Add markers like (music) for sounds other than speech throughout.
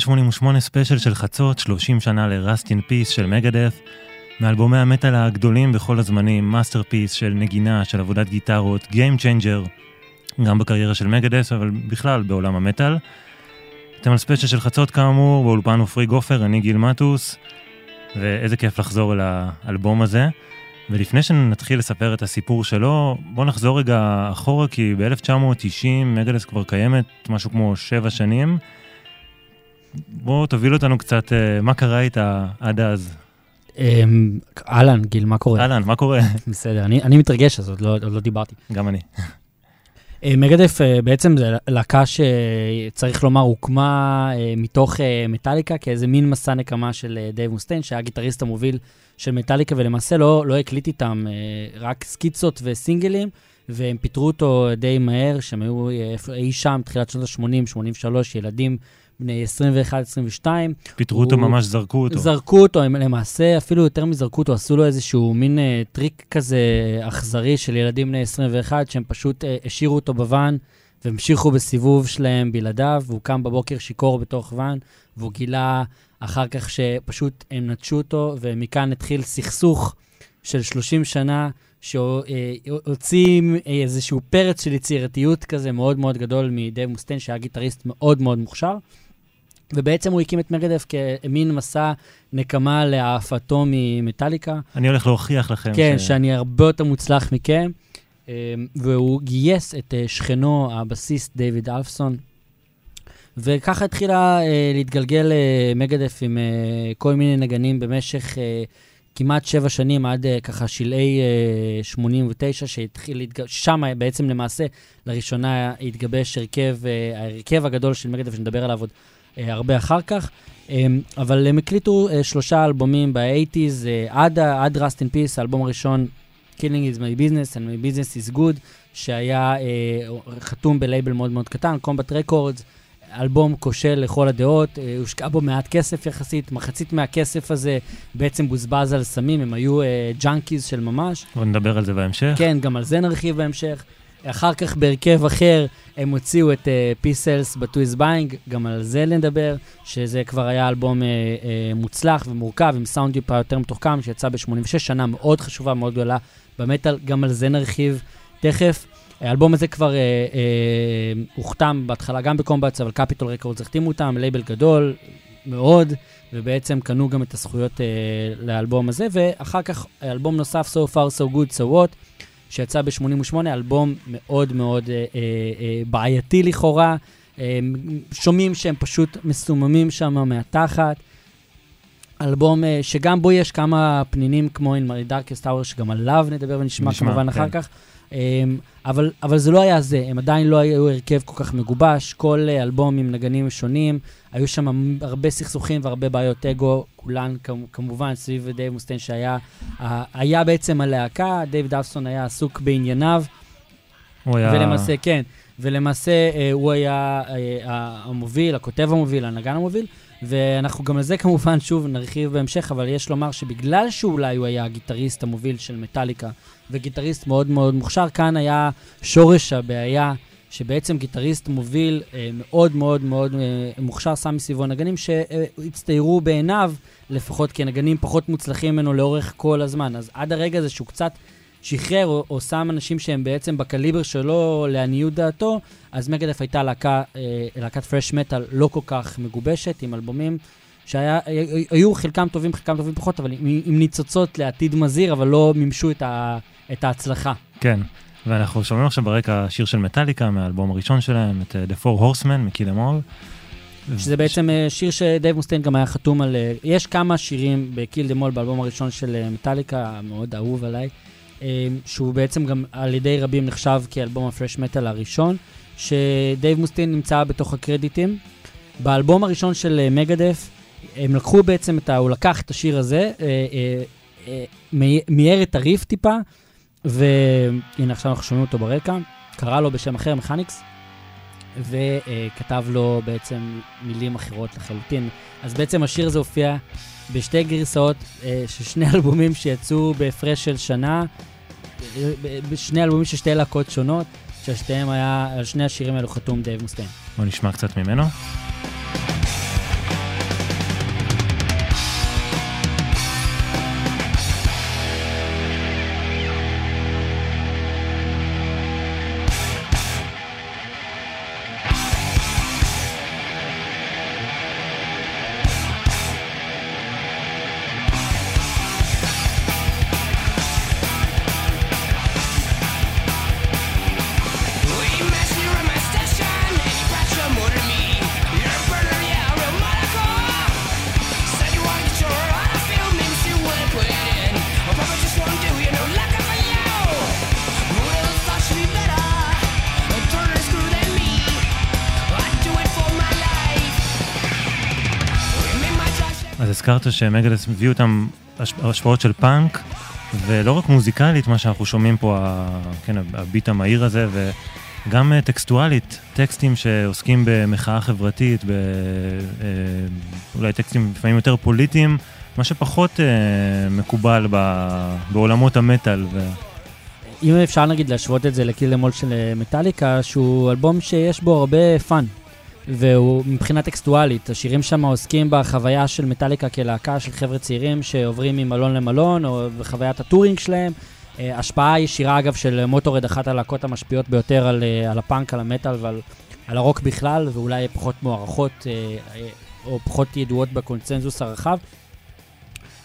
כאן 88 ספיישל של חצות, 30 שנה ל Rust in Peace של Megadeth, מאלבומי המטאל הגדולים בכל הזמנים, masterpiece של נגינה, של עבודת גיטרות, Game Changer, גם בקריירה של Megadeth, אבל בכלל בעולם המטאל. אתם על ספיישל של חצות כאמור, באולפן עופרי גופר, אני גיל מטוס, ואיזה כיף לחזור אל האלבום הזה. ולפני שנתחיל לספר את הסיפור שלו, בואו נחזור רגע אחורה, כי ב-1990 Megadeth כבר קיימת משהו כמו שבע שנים. בואו תוביל אותנו קצת, אה, מה קרה איתה עד אז? אמ, אהלן, גיל, מה קורה? אהלן, מה קורה? (laughs) בסדר, אני, אני מתרגש, אז עוד לא, עוד לא דיברתי. גם אני. (laughs) אה, מגדף אה, בעצם זה להקה שצריך לומר הוקמה מתוך מטאליקה כאיזה מין מסע נקמה של דייב מוסטיין, שהיה גיטריסט המוביל של מטאליקה, ולמעשה לא, לא הקליט איתם רק סקיצות וסינגלים, והם פיטרו אותו די מהר, שהם היו אי שם, תחילת שנות ה-80, 83, ילדים בני 21-22. פיטרו אותו, ממש זרקו אותו. זרקו אותו, הם למעשה, אפילו יותר מזרקו אותו, עשו לו איזשהו מין אה, טריק כזה אכזרי של ילדים בני 21, שהם פשוט אה, השאירו אותו בוואן והמשיכו בסיבוב שלהם בלעדיו, והוא קם בבוקר שיכור בתוך ואן, והוא גילה אחר כך שפשוט הם נטשו אותו, ומכאן התחיל סכסוך של 30 שנה, שהוציא איזשהו פרץ של יצירתיות כזה מאוד מאוד גדול מדייב מוסטיין, שהיה גיטריסט מאוד מאוד מוכשר. ובעצם הוא הקים את מגדף כמין מסע נקמה להעפתו ממטאליקה. אני הולך להוכיח לכם. כן, ש... שאני הרבה יותר מוצלח מכם. אמ, והוא גייס את אה, שכנו, הבסיסט דיוויד אלפסון, וככה התחילה אה, להתגלגל אה, מגדף עם כל מיני נגנים במשך כמעט שבע שנים, עד ככה שלהי 89, שהתחיל להתגבש, שם בעצם למעשה לראשונה התגבש הרכב, ההרכב הגדול של מגדף, שנדבר עליו עוד הרבה אחר כך. אמ, אבל הם הקליטו שלושה אלבומים ב-80's, עד, עד Rust in Peace, האלבום הראשון Killing is my business and my business is good, שהיה אה, חתום בלייבל מאוד מאוד קטן, Combat Records, אלבום כושל לכל הדעות, אה, הושקע בו מעט כסף יחסית, מחצית מהכסף הזה בעצם בוזבז על סמים, הם היו אה, junkies של ממש. בוא נדבר על זה בהמשך. כן, גם על זה נרחיב בהמשך. אחר כך בהרכב אחר הם הוציאו את Peace Sells but Who's Buying, גם על זה נדבר, שזה כבר היה אלבום אה, אה, מוצלח ומורכב, עם סאונד טיפה יותר מתוחכם, שיצא ב-86 שנה מאוד חשובה, מאוד גדולה במטאל, גם על זה נרחיב תכף. האלבום הזה כבר אה, אה, הוחתם בהתחלה גם בקומבט, אבל קפיטול רקורדס החתימו אותם, לייבל גדול מאוד, ובעצם קנו גם את הזכויות אה, לאלבום הזה, ואחר כך אלבום נוסף, So Far So Good So What, שיצא ב-88, אלבום מאוד מאוד אה, אה, אה, בעייתי לכאורה. אה, שומעים שהם פשוט מסוממים שם מהתחת. אלבום אה, שגם בו יש כמה פנינים כמו In My Darkest Hour, שגם עליו נדבר ונשמע נשמע, כמובן כן. אחר כך. אמ, אבל, אבל זה לא היה זה, הם עדיין לא היו הרכב כל כך מגובש, כל אה, אלבום עם נגנים שונים, היו שם הרבה סכסוכים והרבה בעיות אגו, כולן כמובן סביב דייב מוסטיין שהיה היה בעצם הלהקה, דייב אלפסון היה עסוק בענייניו. הוא היה... ולמעשה, כן, ולמעשה אה, הוא היה המוביל, הכותב המוביל, הנגן המוביל. ואנחנו גם על זה כמובן שוב נרחיב בהמשך, אבל יש לומר שבגלל שאולי הוא היה הגיטריסט המוביל של מטאליקה, וגיטריסט מאוד מאוד מוכשר, כאן היה שורש הבעיה, שבעצם גיטריסט מוביל אה, מאוד מאוד מאוד אה, מוכשר, שם מסביבו נגנים שהצטיירו בעיניו, לפחות כנגנים פחות מוצלחים ממנו לאורך כל הזמן. אז עד הרגע הזה שהוא קצת שחרר או, או שם אנשים שהם בעצם בקליבר שלו לעניות דעתו, אז מגדף הייתה להקה, אה, להקת פרש מטאל לא כל כך מגובשת, עם אלבומים שהיו חלקם טובים, חלקם טובים פחות, אבל עם, עם ניצוצות לעתיד מזהיר, אבל לא מימשו את, ה, את ההצלחה. כן, ואנחנו שומעים עכשיו ברקע שיר של מטאליקה מהאלבום הראשון שלהם, את אה, The Four Horsemen מ Kill 'Em All. שזה בעצם שיר שדייב מוסטיין גם היה חתום על... יש כמה שירים ב Kill 'Em All באלבום הראשון של מטאליקה, מאוד אהוב עליי. אמ, שהוא בעצם גם על ידי רבים נחשב כאלבום ה thrash metal הראשון, שדייב מוסטיין נמצא בתוך הקרדיטים. באלבום הראשון של אה, מגדף, הם לקחו בעצם את ה... הוא לקח את השיר הזה, אה, אה, מיהר את הריף טיפה, והנה עכשיו אנחנו שומעים אותו ברקע, קרא לו בשם אחר, מכניקס, וכתב לו בעצם מילים אחרות לחלוטין. אז בעצם השיר הזה הופיע בשתי גרסאות של שני (laughs) אלבומים שיצאו בהפרש של שנה, בשני אלבומים של שתי להקות שונות, ששתיהם היה, על שני השירים האלו חתום דייב מוסטיין. בוא נשמע קצת ממנו. הזכרת שמגדף הביאו איתם השפעות של פאנק, ולא רק מוזיקלית, מה שאנחנו שומעים פה, כן, ה beat המהיר הזה, וגם אה, טקסטואלית, טקסטים שעוסקים במחאה חברתית, אה, אולי טקסטים לפעמים יותר פוליטיים, מה שפחות אה, מקובל בעולמות המטאל. ו... אם אפשר נגיד להשוות את זה ל Kill 'Em All של מטאליקה, שהוא אלבום שיש בו הרבה fun. והוא מבחינה טקסטואלית, השירים שם עוסקים בחוויה של מטאליקה כלהקה של חבר'ה צעירים שעוברים ממלון למלון, או בחוויית ה touring שלהם. אה, השפעה ישירה, אגב, של מוטורהד, אחת הלהקות המשפיעות ביותר על, אה, על הפאנק, על המטאל ועל על הרוק בכלל, ואולי פחות מוערכות אה, או פחות ידועות בקונצנזוס הרחב.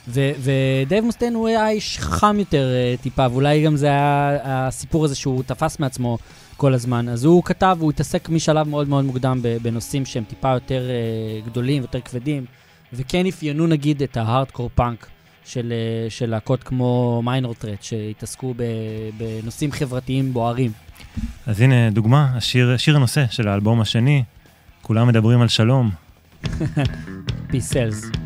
ודייב מוסטיין הוא היה איש חכם יותר טיפה, ואולי גם זה היה הסיפור הזה שהוא תפס מעצמו כל הזמן. אז הוא כתב, הוא התעסק משלב מאוד מאוד מוקדם בנושאים שהם טיפה יותר uh, גדולים, יותר כבדים, וכן אפיינו נגיד את ההארדקור פאנק של, uh, של להקות כמו מיינור טרט, שהתעסקו בנושאים חברתיים בוערים. אז הנה דוגמה, השיר, השיר הנושא של האלבום השני, כולם מדברים על שלום. (laughs) Peace Cells.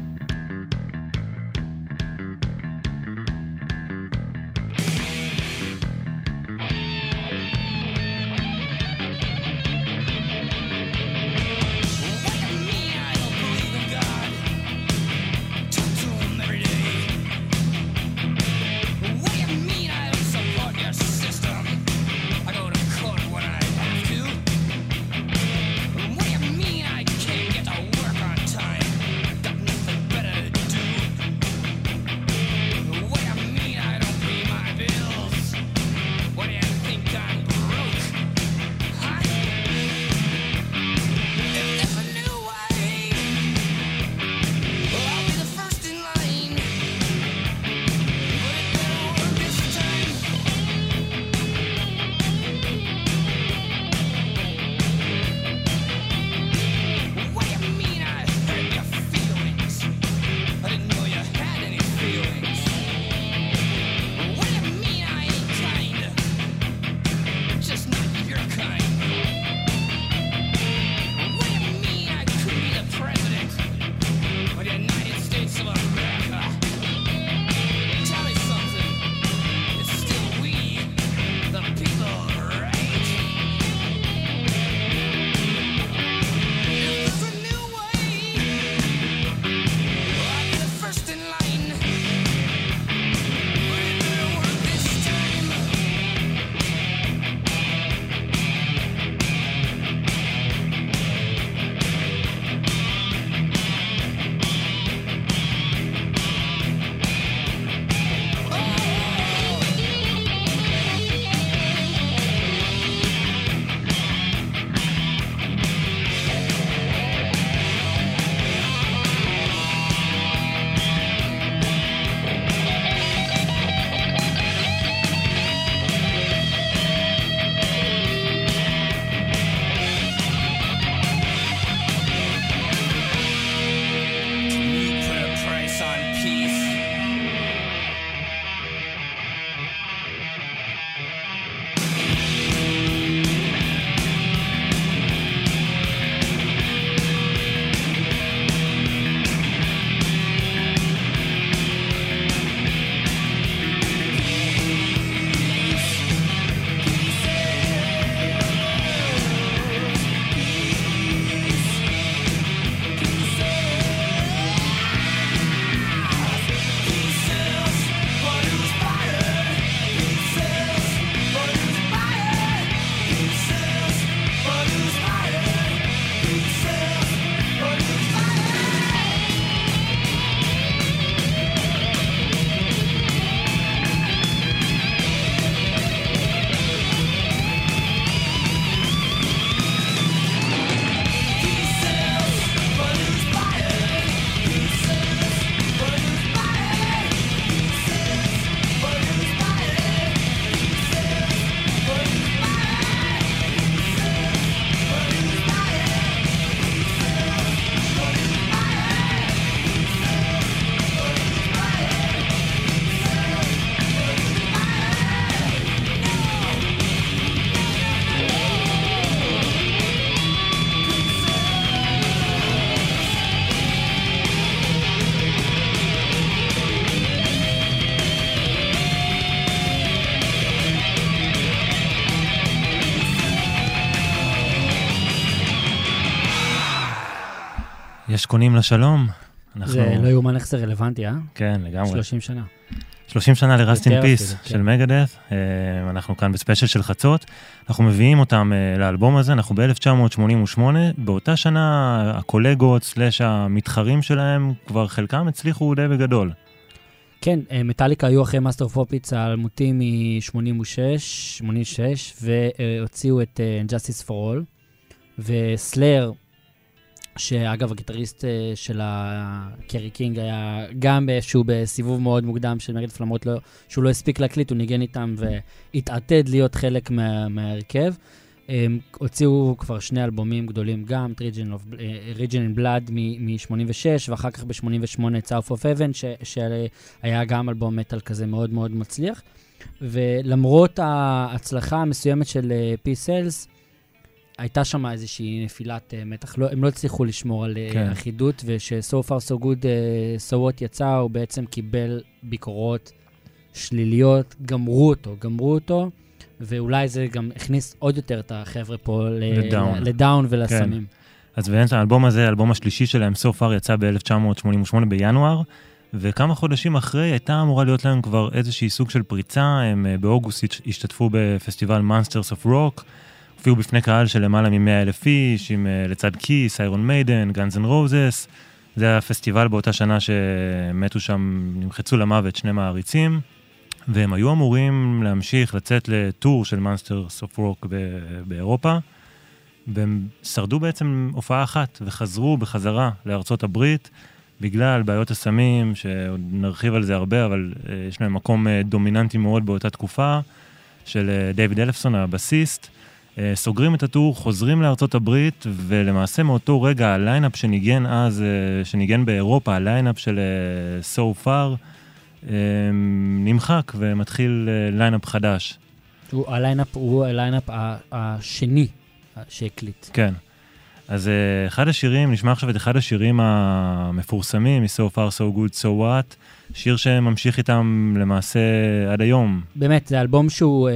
יש קונים לשלום. אנחנו... זה לא יאומן איך זה רלוונטי, אה? כן, לגמרי. 30 שנה. 30 שנה ל Rust in Peace של כן. מגדף, אנחנו כאן בספיישל של חצות, אנחנו מביאים אותם אה, לאלבום הזה, אנחנו ב-1988, באותה שנה הקולגות סלאש המתחרים שלהם, כבר חלקם הצליחו די בגדול. כן, אה, מטאליקה היו אחרי Master of Puppets האלמותי מ-86, 86, והוציאו את אה, Justice for All, וסלאר, שאגב, הגיטריסט אה, של הקרי קינג היה גם באיזשהו בסיבוב מאוד מוקדם של מרד למרות לא, שהוא לא הספיק להקליט, הוא ניגן איתם והתעתד להיות חלק מה, מההרכב. הם הוציאו כבר שני אלבומים גדולים גם, Region, of, אה, Region in Blood מ-86, ואחר כך ב-88 את of Heaven, ש- שהיה גם אלבום מטאל כזה מאוד מאוד מצליח. ולמרות ההצלחה המסוימת של P-Cells, הייתה שם איזושהי נפילת uh, מתח, לא, הם לא הצליחו לשמור על כן. כן. אחידות, וש-So far so good, uh, so what יצא, הוא בעצם קיבל ביקורות שליליות, גמרו אותו, גמרו אותו, ואולי זה גם הכניס עוד יותר את החבר'ה פה ל- לדאון. כן. לדאון ולסמים. אז באמת האלבום הזה, האלבום השלישי שלהם, So Far, יצא ב-1988 בינואר, וכמה חודשים אחרי הייתה אמורה להיות להם כבר איזושהי סוג של פריצה, הם אה, באוגוסט הש- השתתפו בפסטיבל Monsters of Rock, הופיעו בפני קהל של למעלה מ-100 אלף איש, עם אה, לצד כיס, איירון מיידן, גאנז אנד רוזס. זה היה פסטיבל באותה שנה שמתו שם, נמחצו למוות שני מעריצים, והם היו אמורים להמשיך לצאת ל tour של of Rock ב- באירופה. והם שרדו בעצם הופעה אחת וחזרו בחזרה לארצות הברית בגלל בעיות הסמים, שעוד נרחיב על זה הרבה, אבל אה, יש להם מקום אה, דומיננטי מאוד באותה תקופה, של אה, דיוויד אלפסון, הבסיסט. אה, סוגרים את ה tour, חוזרים לארצות הברית, ולמעשה מאותו רגע ה lineup שניגן אז, אה, שניגן באירופה, ה lineup של אה, So Far, נמחק ומתחיל lineup חדש. הוא ה lineup הוא ה lineup השני שהקליט. כן. אז אחד השירים, נשמע עכשיו את אחד השירים המפורסמים, מ-So far so good so what, שיר שממשיך איתם למעשה עד היום. באמת, זה אלבום שהוא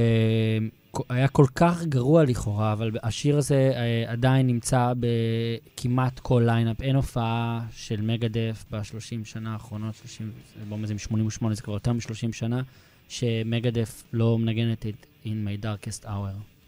היה כל כך גרוע לכאורה, אבל השיר הזה אה, עדיין נמצא בכמעט כל lineup. אין הופעה של מגדף ב-30 שנה האחרונות, 30, האלבום הזה מ-88, זה כבר יותר מ-30 שנה, שמגדף לא מנגנת את In My Darkest Hour.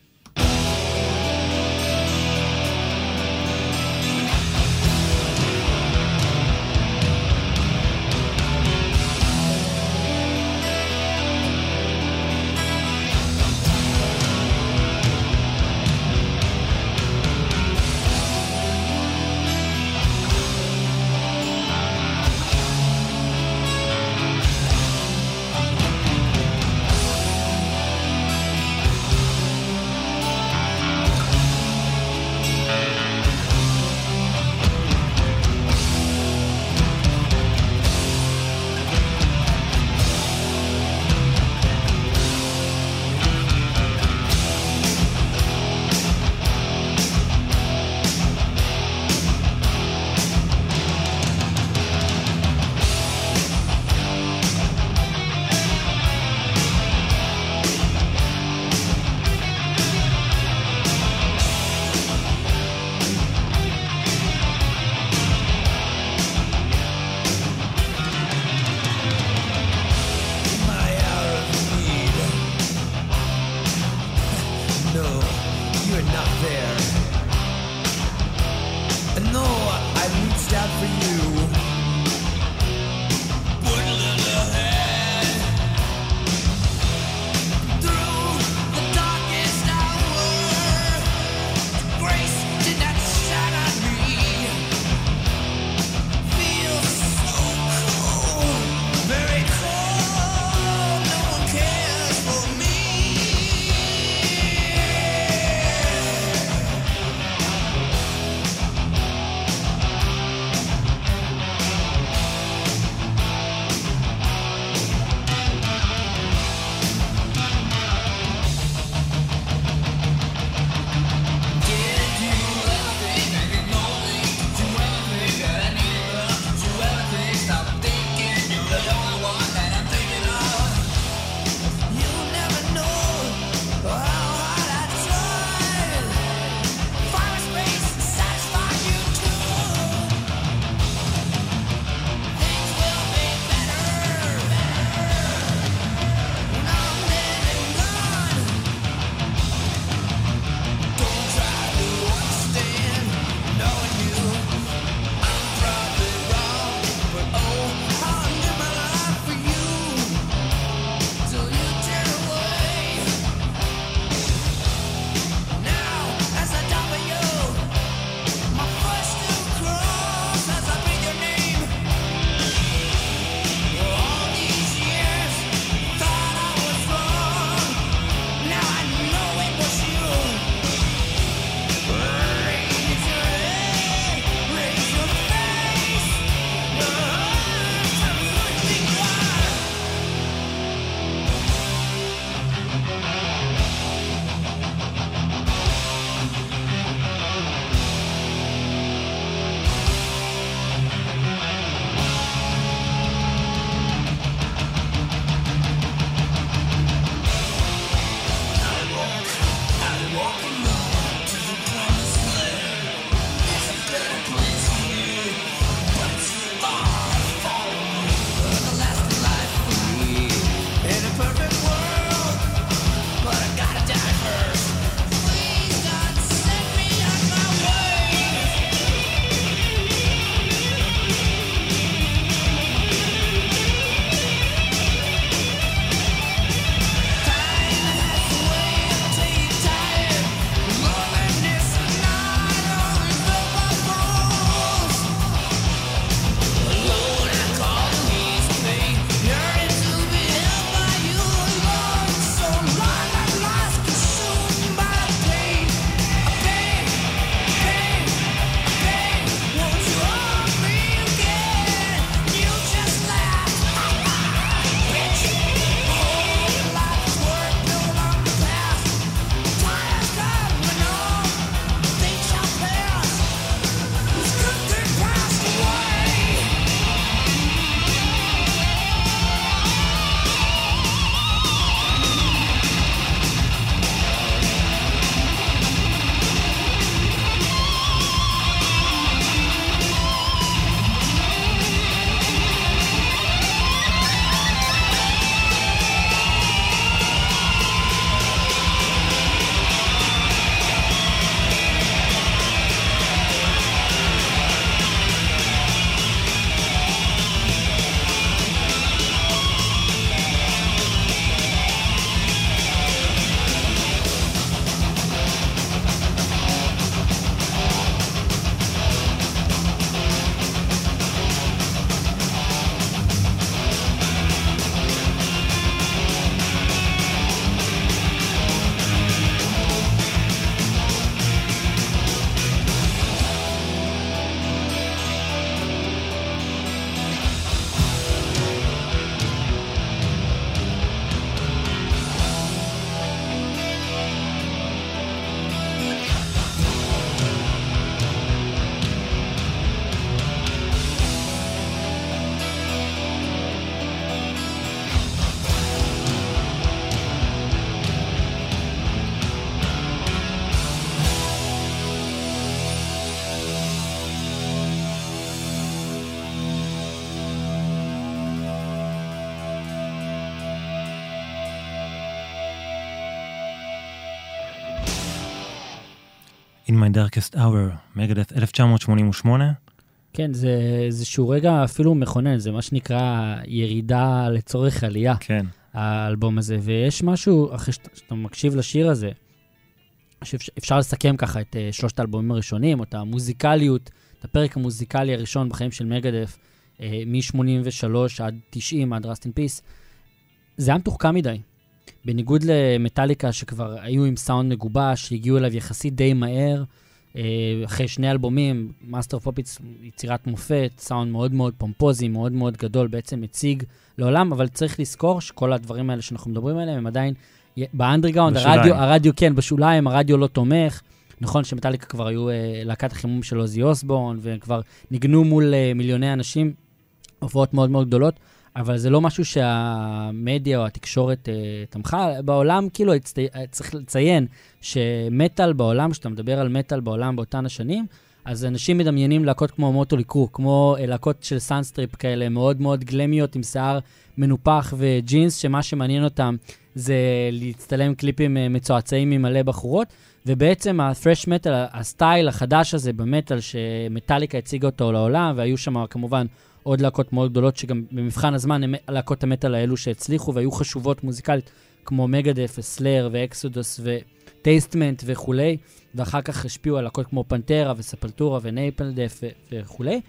My Darkest Hour, מגדף 1988. כן, זה איזשהו רגע אפילו מכונן, זה מה שנקרא ירידה לצורך עלייה, כן, האלבום הזה. ויש משהו, אחרי שאתה, מקשיב לשיר הזה, שאפשר לסכם ככה את uh, שלושת האלבומים הראשונים, או את המוזיקליות, את הפרק המוזיקלי הראשון בחיים של מגדף, uh, מ-83 עד 90, עד Rust in Peace, זה היה מתוחכם מדי. בניגוד למטאליקה שכבר היו עם סאונד מגובש, שהגיעו אליו יחסית די מהר, אה, אחרי שני אלבומים, Master of Puppets יצירת מופת, סאונד מאוד מאוד פומפוזי, מאוד מאוד גדול, בעצם מציג לעולם, אבל צריך לזכור שכל הדברים האלה שאנחנו מדברים עליהם, הם עדיין באנדרגראונד. הרדיו, הרדיו כן, בשוליים, הרדיו לא תומך. נכון שמטאליקה כבר היו אה, להקת החימום של אוזי אוסבורן, והם כבר ניגנו מול אה, מיליוני אנשים, הופעות מאוד מאוד גדולות, אבל זה לא משהו שהמדיה או התקשורת אה, תמכה. בעולם, כאילו, הצט... צריך לציין שמטאל בעולם, כשאתה מדבר על מטאל בעולם באותן השנים, אז אנשים מדמיינים להקות כמו מוטלי קרו, כמו אה, להקות של Sunset Strip כאלה, מאוד מאוד גלאמיות עם שיער מנופח וג'ינס, שמה שמעניין אותם זה להצטלם קליפים אה, מצועצעים עם מלא בחורות, ובעצם ה-thrash metal, הסטייל החדש הזה במטאל, שמטאליקה הציגה אותו לעולם, והיו שם כמובן עוד להקות מאוד גדולות, שגם במבחן הזמן הם להקות המטאל האלו שהצליחו והיו חשובות מוזיקלית, כמו מגדת' וסלייר ואקסודוס וטסטמנט וכולי, ואחר כך השפיעו על להקות כמו פנטרה וספולטורה ונייפלם דת' וכולי.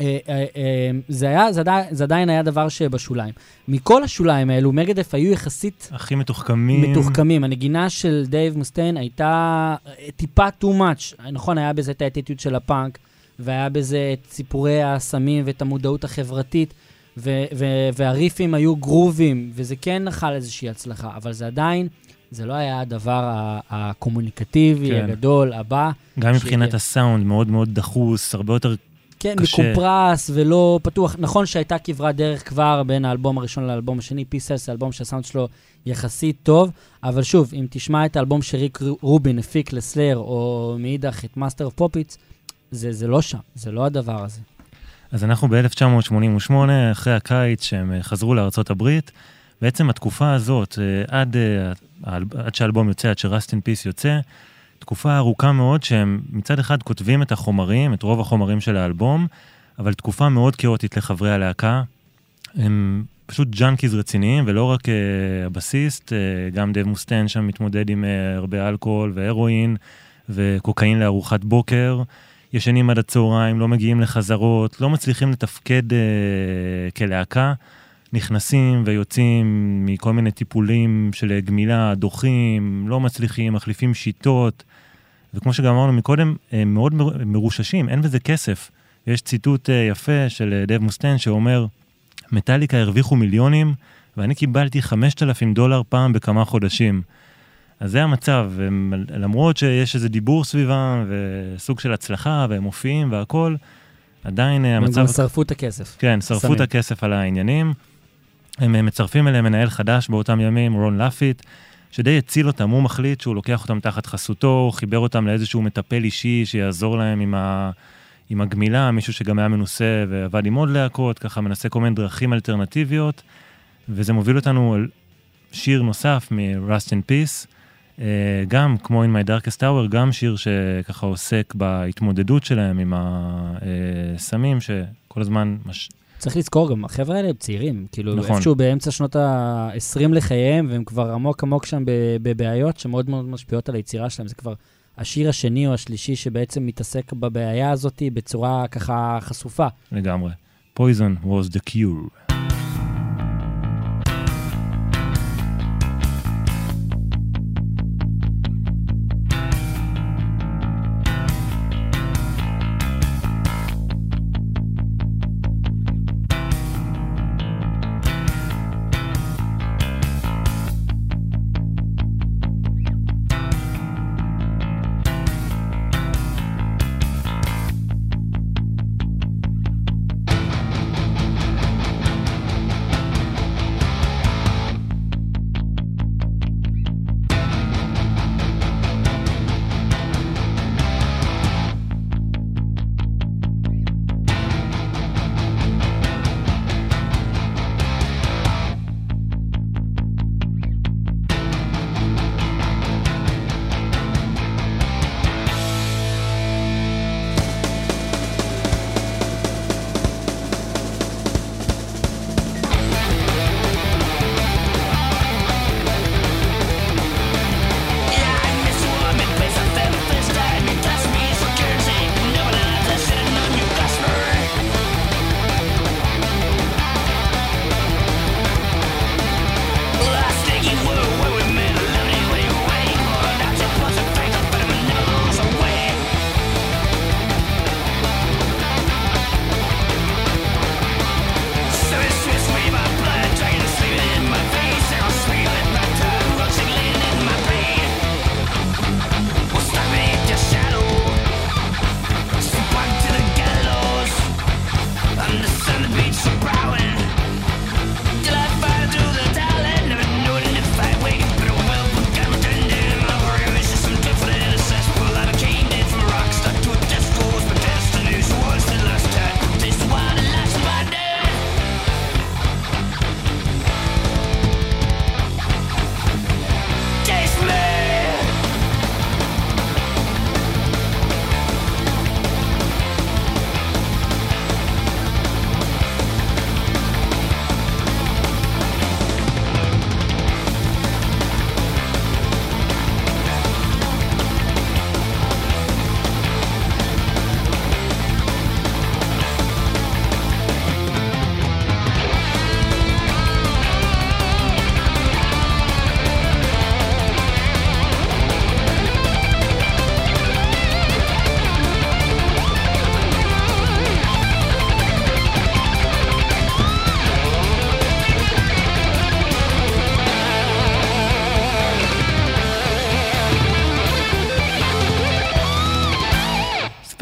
אה, אה, אה, זה, היה, זה, עדיין, זה עדיין היה דבר שבשוליים. מכל השוליים האלו, מגדת' היו יחסית הכי מתוחכמים. מתוחכמים. הנגינה של דייב מוסטיין הייתה טיפה too much. נכון, היה בזה את האטיטוד של הפאנק, והיה בזה את סיפורי הסמים ואת המודעות החברתית, ו- ו- והריפים היו גרוביים, וזה כן נחל איזושהי הצלחה, אבל זה עדיין, זה לא היה הדבר הקומוניקטיבי כן. הגדול הבא. גם מבחינת שהגיע. הסאונד, מאוד מאוד דחוס, הרבה יותר... כן, קשה. מקומפרס ולא פתוח. נכון שהייתה כברת דרך כבר בין האלבום הראשון לאלבום השני, Peace Sells, האלבום שהסאונד שלו יחסית טוב, אבל שוב, אם תשמע את האלבום שריק רובין הפיק לסלייר, או מאידך את Master of Puppets, זה, זה לא שם, זה לא הדבר הזה. אז אנחנו ב-1988, אחרי הקיץ שהם אה, חזרו לארצות הברית. בעצם התקופה הזאת, אה, עד, אה, עד שהאלבום יוצא, עד ש Rust in Peace יוצא, תקופה ארוכה מאוד שהם מצד אחד כותבים את החומרים, את רוב החומרים של האלבום, אבל תקופה מאוד כאוטית לחברי הלהקה. הם פשוט junkies רציניים, ולא רק אה, הבסיסט, אה, גם דייב מוסטיין שם מתמודד עם uh, הרבה אלכוהול והרואין וקוקאין לארוחת בוקר. ישנים עד הצהריים, לא מגיעים לחזרות, לא מצליחים לתפקד uh, כלהקה. נכנסים ויוצאים מכל מיני טיפולים של גמילה, דוחים, לא מצליחים, מחליפים שיטות. וכמו שגם אמרנו מקודם, הם מאוד מר- מרוששים, אין בזה כסף. יש ציטוט אה, יפה של אה, דב מוסטיין שאומר, מטאליקה הרוויחו מיליונים, ואני קיבלתי 5,000 דולר פעם בכמה חודשים. אז זה המצב, הם, למרות שיש איזה דיבור סביבם, וסוג של הצלחה, והם מופיעים והכול, עדיין אה, הם המצב... גם שרפו את הכסף. כן, שרפו. את הכסף על העניינים. הם אה, מצרפים אליהם מנהל חדש באותם ימים, רון לפיט, שדי הציל אותם, הוא מחליט שהוא לוקח אותם תחת חסותו, חיבר אותם לאיזשהו מטפל אישי שיעזור להם עם, ה... עם הגמילה, מישהו שגם היה מנוסה ועבד עם עוד להקות, ככה מנסה כל מיני דרכים אלטרנטיביות, וזה מוביל אותנו על שיר נוסף מ-Rust in Peace, גם כמו In My Darkest Hour, גם שיר שככה עוסק בהתמודדות שלהם עם הסמים, שכל הזמן מש... צריך לזכור גם, החבר'ה האלה הם צעירים, כאילו, נכון. איפשהו באמצע שנות ה-20 לחייהם, והם כבר עמוק עמוק שם בבעיות שמאוד מאוד משפיעות על היצירה שלהם. זה כבר השיר השני או השלישי שבעצם מתעסק בבעיה הזאת בצורה ככה חשופה. לגמרי. Poison was the cure.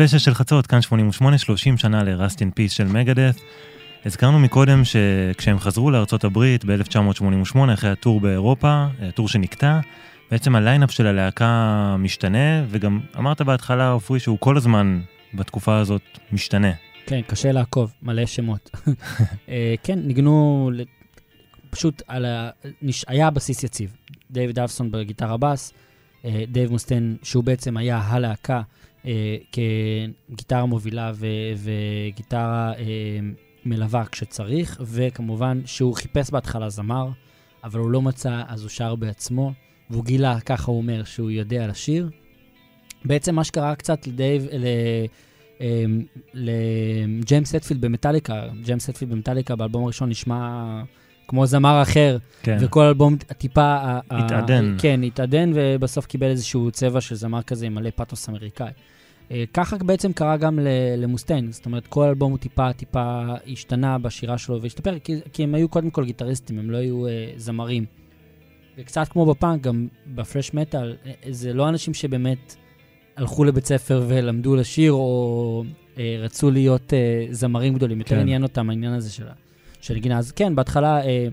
ספיישל של חצות, כאן 88, 30 שנה ל-Rust in Peace של מגדת'. הזכרנו מקודם שכשהם חזרו לארצות הברית ב-1988, אחרי ה tour באירופה, ה tour שנקטע, בעצם הליינאפ של הלהקה משתנה, וגם אמרת בהתחלה, עופרי, שהוא כל הזמן בתקופה הזאת משתנה. כן, קשה לעקוב, מלא שמות. אה, כן, ניגנו פשוט על ה... היה בסיס יציב. דייוויד אלפסון בגיטרה בס, אה, דייב מוסטיין, שהוא בעצם היה הלהקה אה, כגיטרה מובילה ו- וגיטרה אה, מלווה כשצריך, וכמובן שהוא חיפש בהתחלה זמר, אבל הוא לא מצא, אז הוא שר בעצמו, והוא גילה, ככה הוא אומר, שהוא יודע לשיר. בעצם מה שקרה קצת לדייב, ל... אמ, לג'יימס הטפילד במטאליקה, ג'יימס הטפילד במטאליקה באלבום הראשון נשמע כמו זמר אחר, כן. וכל אלבום טיפה... התעדן. כן, התעדן, ובסוף קיבל איזשהו צבע של זמר כזה עם מלא פתוס אמריקאי. אה, ככה בעצם קרה גם למוסטיין, זאת אומרת, כל אלבום הוא טיפה טיפה השתנה בשירה שלו והשתפר, כי, כי הם היו קודם כל גיטריסטים, הם לא היו אה, זמרים. וקצת כמו בפאנק, גם בפרש מטאל, אה, זה לא אנשים שבאמת הלכו לבית ספר ולמדו לשיר, או אה, רצו להיות אה, זמרים גדולים. יותר כן. עניין אותם העניין הזה של, של גינה. אז כן, בהתחלה, אה,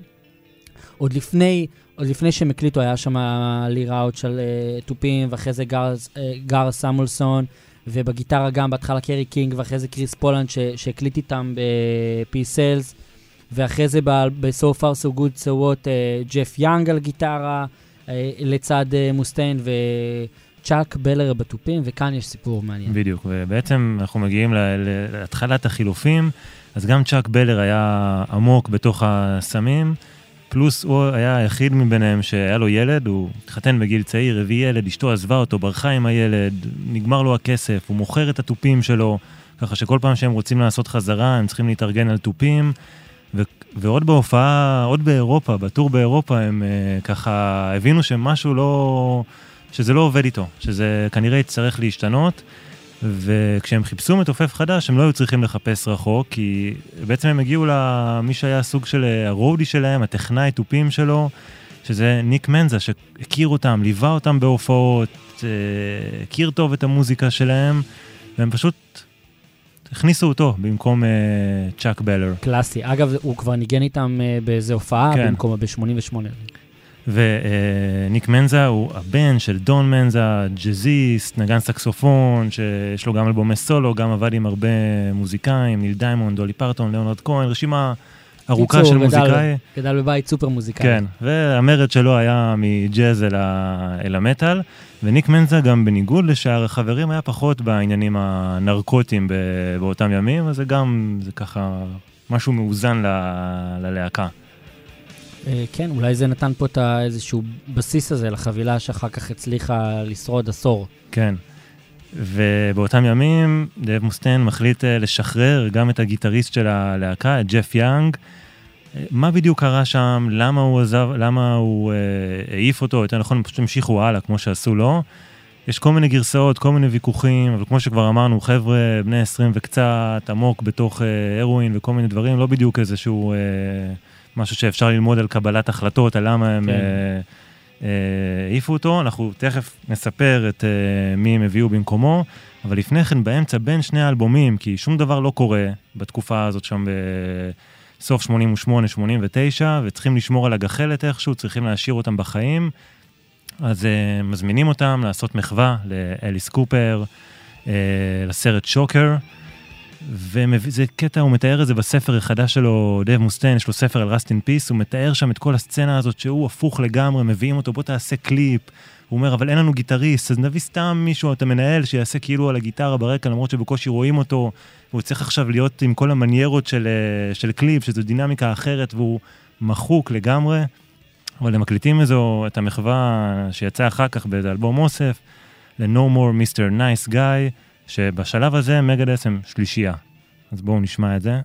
עוד לפני, עוד לפני שהם הקליטו, היה שם לי ראוך של אה, תופים, ואחרי זה גאר, אה, גאר סמואלסון, ובגיטרה גם בהתחלה קרי קינג, ואחרי זה קריס פולנד שהקליט איתם ב Peace Sells, ואחרי זה ב-So far so good so what, אה, ג'ף יאנג על גיטרה, אה, לצד אה, מוסטיין, וצ'אק בהלר בתופים, וכאן יש סיפור מעניין. בדיוק, ובעצם אנחנו מגיעים להתחלת החילופים, אז גם צ'אק בלר היה עמוק בתוך הסמים, פלוס הוא היה היחיד מביניהם שהיה לו ילד, הוא התחתן בגיל צעיר, הביא ילד, אשתו עזבה אותו, ברחה עם הילד, נגמר לו הכסף, הוא מוכר את התופים שלו, ככה שכל פעם שהם רוצים לעשות חזרה, הם צריכים להתארגן על תופים. ו- ועוד בהופעה, עוד באירופה, בטור באירופה, הם uh, ככה הבינו שמשהו לא, שזה לא עובד איתו, שזה כנראה יצטרך להשתנות, וכשהם חיפשו מתופף חדש, הם לא היו צריכים לחפש רחוק, כי בעצם הם הגיעו למי שהיה סוג של אה, הרודי שלהם, הטכנאי תופים שלו, שזה ניק מנזה, שהכיר אותם, ליווה אותם בהופעות, אה, הכיר טוב את המוזיקה שלהם, והם פשוט הכניסו אותו במקום אה, צ'אק בלר. קלאסי. אגב, הוא כבר ניגן איתם באיזה הופעה, כן. במקום ב-88. וניק מנזה הוא הבן של דון מנזה, ג'אזיסט, נגן סקסופון, שיש לו גם אלבומי סולו, גם עבד עם הרבה מוזיקאים, ניל דיימונד, דולי פרטון, ליאונרד כהן, רשימה ארוכה קיצור, של גדל- מוזיקאי. גדל בבית סופר מוזיקאי. כן, והמרד שלו היה מג'אז אל, ה... אל המטאל, וניק מנזה גם בניגוד לשאר החברים היה פחות בעניינים הנרקוטיים ב... באותם ימים, אז זה גם, זה ככה משהו מאוזן ל... ללהקה. אה, כן, אולי זה נתן פה את איזשהו בסיס הזה לחבילה שאחר כך הצליחה לשרוד עשור. כן. ובאותם ימים דב מוסטיין מחליט אה, לשחרר גם את הגיטריסט של הלהקה, את ג'ף יאנג. אה, מה בדיוק קרה שם, למה הוא עזב, למה הוא אה, העיף אותו, יותר נכון, פשוט המשיכו הלאה כמו שעשו לו. יש כל מיני גרסאות, כל מיני ויכוחים, אבל כמו שכבר אמרנו, חבר'ה בני 20 וקצת, עמוק בתוך אה, הרואין וכל מיני דברים, לא בדיוק איזשהו אה, משהו שאפשר ללמוד על קבלת החלטות, על למה הם כן. אה, אה, העיפו אותו. אנחנו תכף נספר את אה, מי הם הביאו במקומו, אבל לפני כן, באמצע, בין שני האלבומים, כי שום דבר לא קורה בתקופה הזאת שם בסוף 88-89, וצריכים לשמור על הגחלת איכשהו, צריכים להשאיר אותם בחיים. אז uh, מזמינים אותם לעשות מחווה לאליס קופר, uh, לסרט שוקר, וזה קטע, הוא מתאר את זה בספר החדש שלו, דייב מוסטיין, יש לו ספר על Rust in Peace, הוא מתאר שם את כל הסצנה הזאת שהוא הפוך לגמרי, מביאים אותו, בוא תעשה קליפ. הוא אומר, אבל אין לנו גיטריסט, אז נביא סתם מישהו, את המנהל, שיעשה כאילו על הגיטרה ברקע, למרות שבקושי רואים אותו, והוא צריך עכשיו להיות עם כל המניירות של, אה, של קליפ, שזו דינמיקה אחרת, והוא מחוק לגמרי. אבל הם מקליטים איזו, את המחווה שיצא אחר כך באיזה אלבום אוסף, ל-No More Mr. Nice Guy, שבשלב הזה מגדס הם שלישייה. אז בואו נשמע את זה.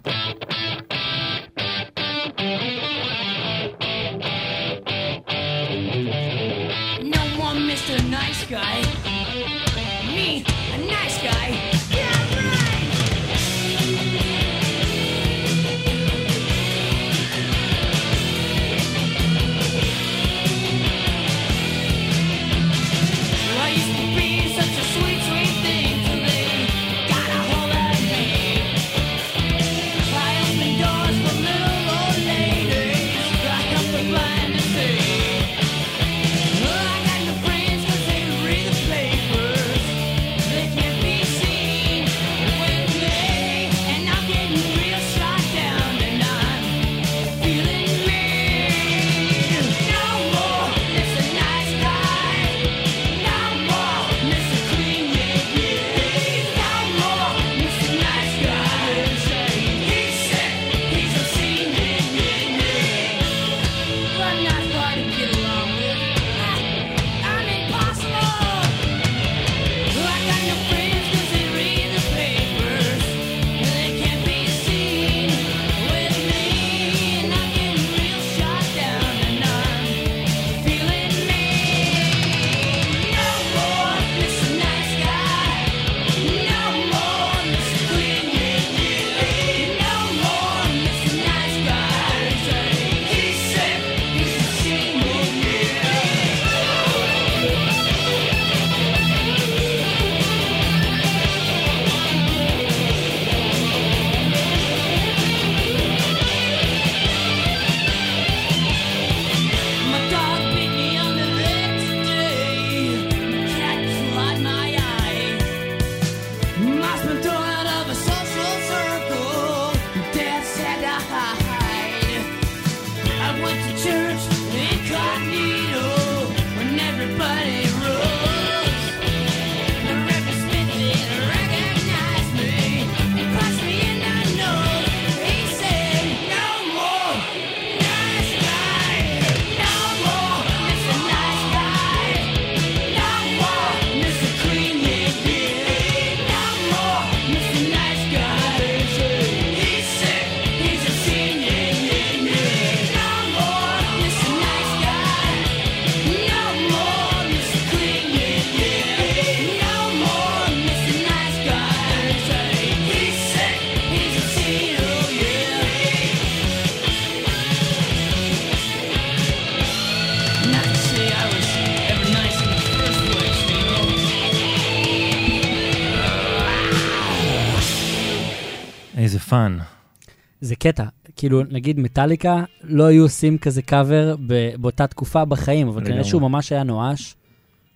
כאילו, נגיד מטאליקה, לא היו עושים כזה קאבר באותה תקופה בחיים, אבל כנראה. שהוא ממש היה נואש,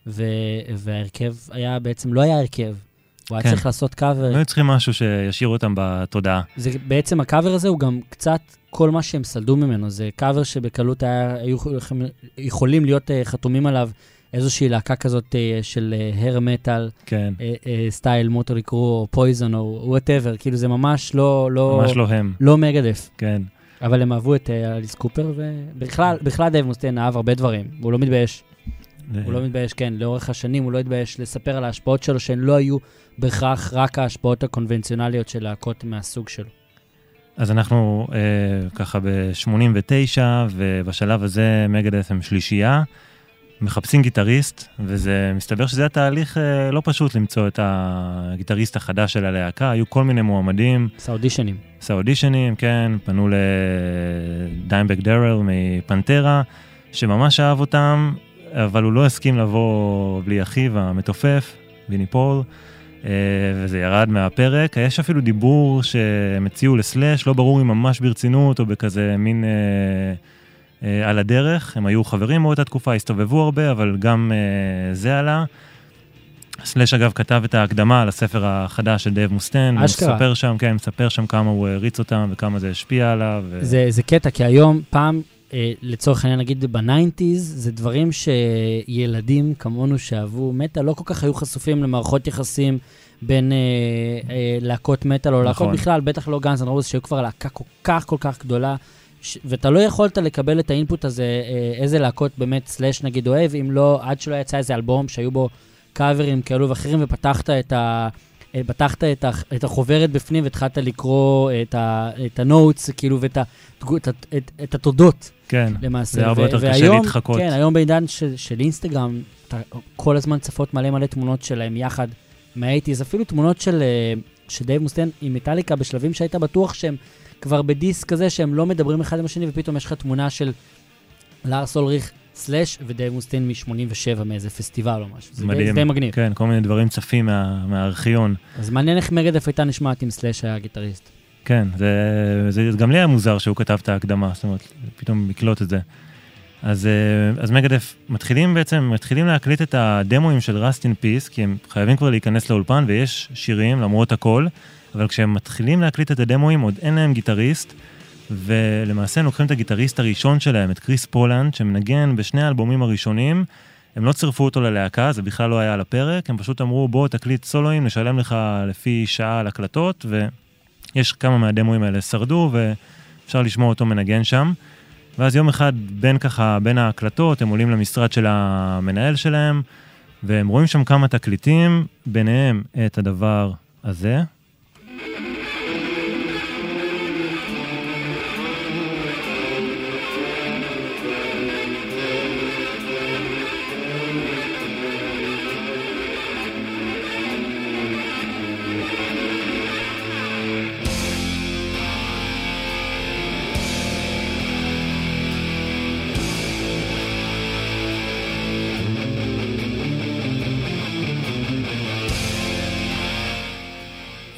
ו- וההרכב היה בעצם, לא היה הרכב. הוא היה כן. צריך לעשות קאבר. לא היו צריכים משהו שישאיר אותם בתודעה. זה בעצם הקאבר הזה הוא גם קצת כל מה שהם סלדו ממנו, זה קאבר שבקלות היה, היו יכולים- להיות אה, חתומים עליו איזושהי להקה כזאת אה, של hair metal, כן, סטייל מוטלי קרו או פויזון או whatever, כאילו זה ממש לא, לא, ממש לא הם, לא מגדת'. כן. אבל הם אהבו את אה, אליס קופר, ובכלל, בכלל דייב מוסטיין אהב הרבה דברים, והוא לא מתבייש. הוא לא מתבייש, כן, לאורך השנים הוא לא התבייש לספר על ההשפעות שלו, שהן לא היו בהכרח רק ההשפעות הקונבנציונליות של להקות מהסוג שלו. אז אנחנו אה, ככה ב-89, ובשלב הזה מגדת' הם שלישייה, מחפשים גיטריסט, וזה מסתבר שזה היה תהליך אה, לא פשוט למצוא את הגיטריסט החדש של הלהקה, היו כל מיני מועמדים, עשה אודישנים. עשה אודישנים, כן, פנו לדיימבאג דארל מפנטרה, שממש אהב אותם, אבל הוא לא הסכים לבוא בלי אחיו המתופף, ויני פול, אה, וזה ירד מהפרק. יש אפילו דיבור שהם הציעו לסלאש, לא ברור אם ממש ברצינות או בכזה מין אה, על הדרך. הם היו חברים באותה תקופה, הסתובבו הרבה, אבל גם אה, זה עלה. סלאש אגב כתב את ההקדמה על הספר החדש של דייב מוסטיין. אשכרה. הוא מספר שם, כן, מספר שם כמה הוא העריץ אותם וכמה זה השפיע עליו. ו... זה, זה קטע, כי היום, פעם, אה, לצורך העניין, נגיד ב nineties, זה דברים שילדים כמונו שאהבו מטאל לא כל כך היו חשופים למערכות יחסים בין אה, אה, להקות מטאל או להקות נכון. בכלל, בטח לא Guns N' Roses, שהיו כבר להקה כל כך כל כך גדולה. ש- ואתה לא יכולת לקבל את ה input הזה, אה, איזה להקות באמת סלאש נגיד אוהב, אם לא, עד שלא יצא איזה אלבום שהיו בו קאברים כאלו ואחרים, ופתחת את ה... אה, פתחת את, ה, את החוברת בפנים והתחלת לקרוא את, ה, את ה notes, כאילו, ואת ה, את, את, את התודות, כן, למעשה. זה הרבה ו- יותר קשה והיום- להתחקות. כן, היום בעידן של, של אינסטגרם, אתה כל הזמן צפות מלא מלא תמונות שלהם יחד מה eighties, אפילו תמונות של, אה, של דייב מוסטיין עם מטאליקה בשלבים שהיית בטוח שהם כבר בדיסק כזה, שהם לא מדברים אחד עם השני, ופתאום יש לך תמונה של לארס אולריך סלאש ודייב מוסטיין מ-87 מאיזה פסטיבל או משהו. זה מדהים. זה די מגניב. כן, כל מיני דברים צפים מה, מהארכיון. אז מעניין איך Megadeth הייתה נשמעת אם סלאש היה גיטריסט. כן, זה, זה גם לי היה מוזר שהוא כתב את ההקדמה, זאת אומרת, פתאום לקלוט את זה. אז, אה, אז Megadeth מתחילים בעצם, מתחילים להקליט את הדמוים של Rust in Peace, כי הם חייבים כבר להיכנס לאולפן ויש שירים למרות הכל, אבל כשהם מתחילים להקליט את הדמוים עוד אין להם גיטריסט, ולמעשה הם לוקחים את הגיטריסט הראשון שלהם, את קריס פולנד, שמנגן בשני האלבומים הראשונים, הם לא צירפו אותו ללהקה, זה בכלל לא היה על הפרק, הם פשוט אמרו בוא תקליט סולואים, נשלם לך לפי שעה על הקלטות, ויש כמה מהדמוים האלה שרדו, ואפשר לשמוע אותו מנגן שם. ואז יום אחד בין ככה, בין ההקלטות, הם עולים למשרד של המנהל שלהם, והם רואים שם כמה תקליטים, ביניהם את הדבר הזה. thank you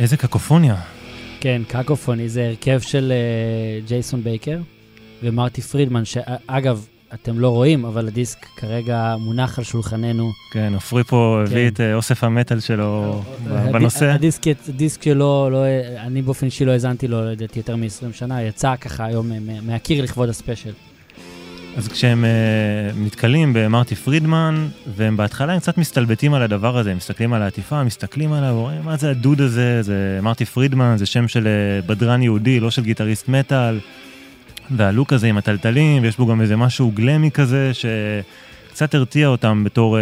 איזה קקופוניה. כן, Cacophony זה הרכב של אה, ג'ייסון בקר ומרטי פרידמן, שאגב, אתם לא רואים, אבל הדיסק כרגע מונח על שולחננו. כן, עופרי פה כן. הביא את אה, אוסף המטאל שלו בנושא. הדיסק, הדיסק שלו, לא, אני באופן אישי לא האזנתי לו, לדעתי, יותר מ-20 שנה, יצא ככה היום מה- מהקיר לכבוד הספיישל. אז כשהם אה, נתקלים במרטי פרידמן, והם בהתחלה הם קצת מסתלבטים על הדבר הזה, הם מסתכלים על העטיפה, מסתכלים עליו, אומרים, מה זה הדוד הזה? זה מרטי פרידמן, זה שם של אה, בדרן יהודי, לא של גיטריסט מטאל. והלוק הזה עם הטלטלים, ויש בו גם איזה משהו גלמי כזה, שקצת הרתיע אותם בתור uh,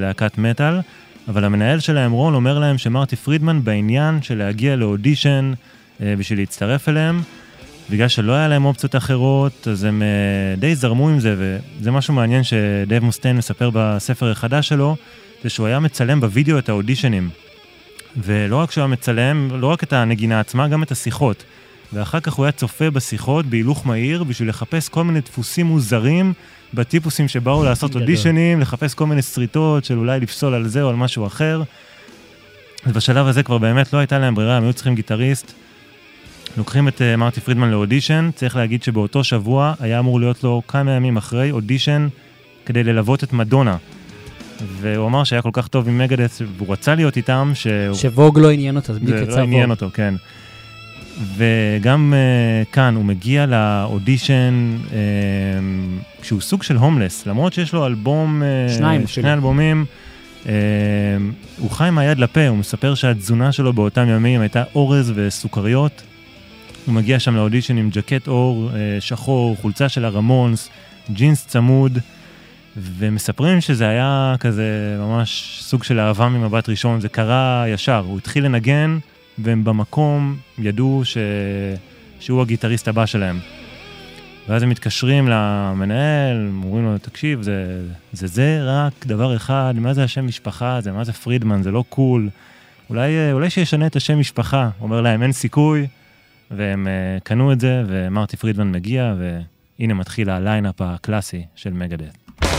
להקת מטאל. אבל המנהל שלהם, רון, אומר להם שמרטי פרידמן בעניין של להגיע לאודישן uh, בשביל להצטרף אליהם. בגלל שלא היה להם אופציות אחרות, אז הם uh, די זרמו עם זה, וזה משהו מעניין שדייב מוסטיין מספר בספר החדש שלו, זה שהוא היה מצלם בווידאו את האודישנים. ולא רק שהוא היה מצלם, לא רק את הנגינה עצמה, גם את השיחות. ואחר כך הוא היה צופה בשיחות בהילוך מהיר בשביל לחפש כל מיני דפוסים מוזרים בטיפוסים שבאו לעשות. אודישנים, לחפש כל מיני שריטות של אולי לפסול על זה או על משהו אחר. ובשלב הזה כבר באמת לא הייתה להם ברירה, הם היו צריכים גיטריסט. לוקחים את uh, מרטי פרידמן לאודישן, צריך להגיד שבאותו שבוע היה אמור להיות לו כמה ימים אחרי אודישן כדי ללוות את מדונה. והוא אמר שהיה כל כך טוב עם מגדס, והוא רצה להיות איתם, שהוא... שווג לא עניין אותו, אז בדיוק זה יצא לא עניין. אותו, כן. וגם uh, כאן הוא מגיע לאודישן uh, כשהוא סוג של הומלס, למרות שיש לו אלבום, uh, שניים שני אפילו. אלבומים, uh, הוא חי עם היד לפה, הוא מספר שהתזונה שלו באותם ימים הייתה אורז וסוכריות. הוא מגיע שם לאודישן עם ג'קט אור uh, שחור, חולצה של הרמונס, ג'ינס צמוד, ומספרים שזה היה כזה ממש סוג של אהבה ממבט ראשון, זה קרה ישר, הוא התחיל לנגן, והם במקום ידעו ש... שהוא הגיטריסט הבא שלהם. ואז הם מתקשרים למנהל, אומרים לו, תקשיב, זה, זה זה רק דבר אחד, מה זה השם משפחה הזה, מה זה פרידמן, זה לא cool. אולי, אה, אולי שישנה את השם משפחה. אומר להם, אין סיכוי, והם אה, קנו את זה, ומרטי פרידמן מגיע, והנה מתחיל ה lineup הקלאסי של Megadeth.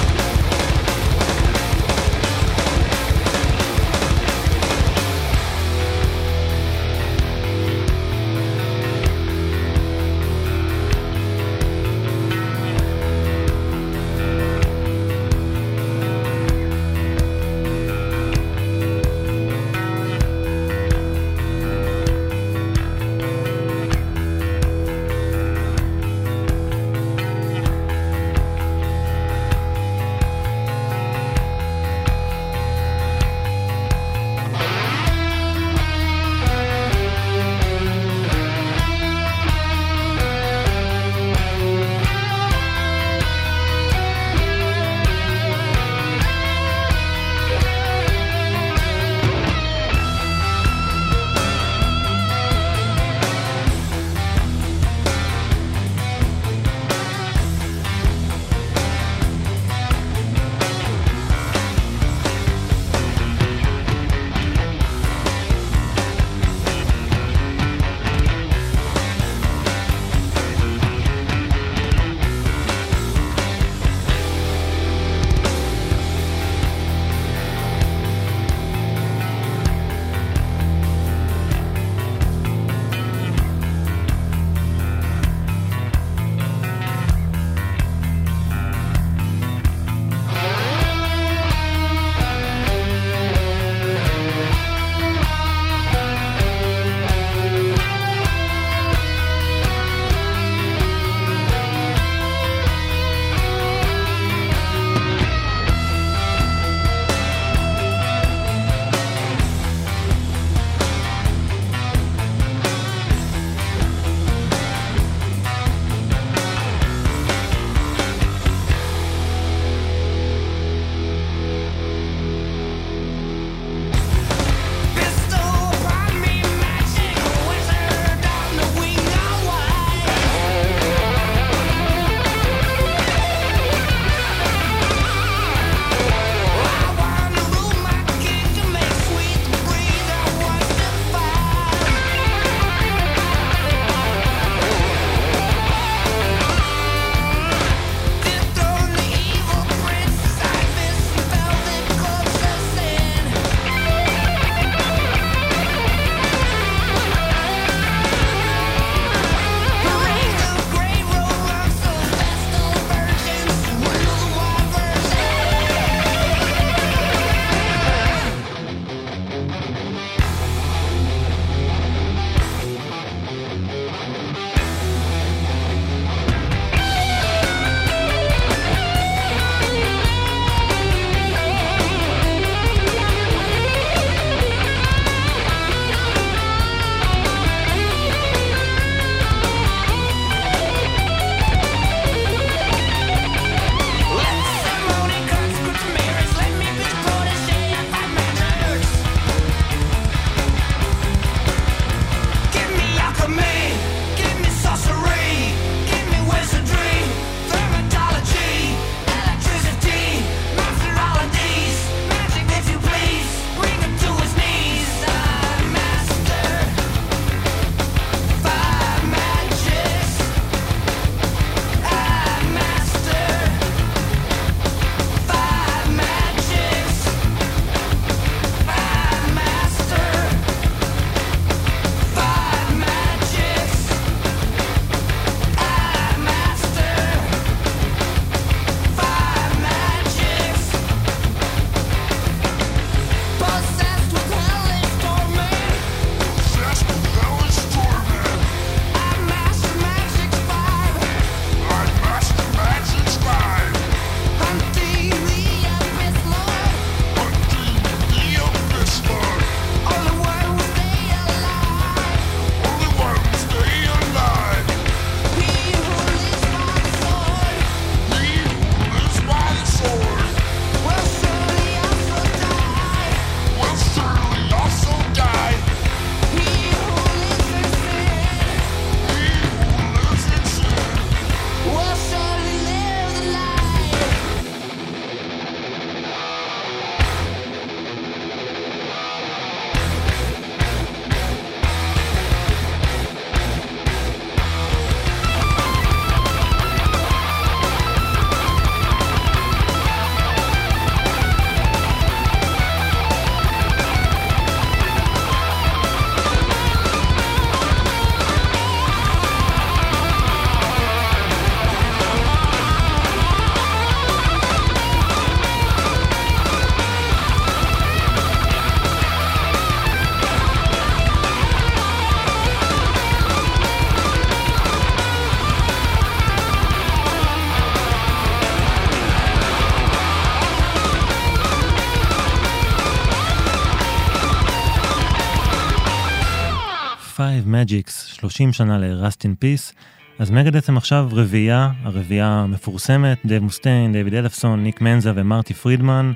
Megadeth, 30 שנה ל-Rust in Peace. אז Megadeth הם עכשיו רביעייה, הרביעייה המפורסמת, דייב מוסטיין, דייוויד אלפסון, ניק מנזה ומרטי פרידמן.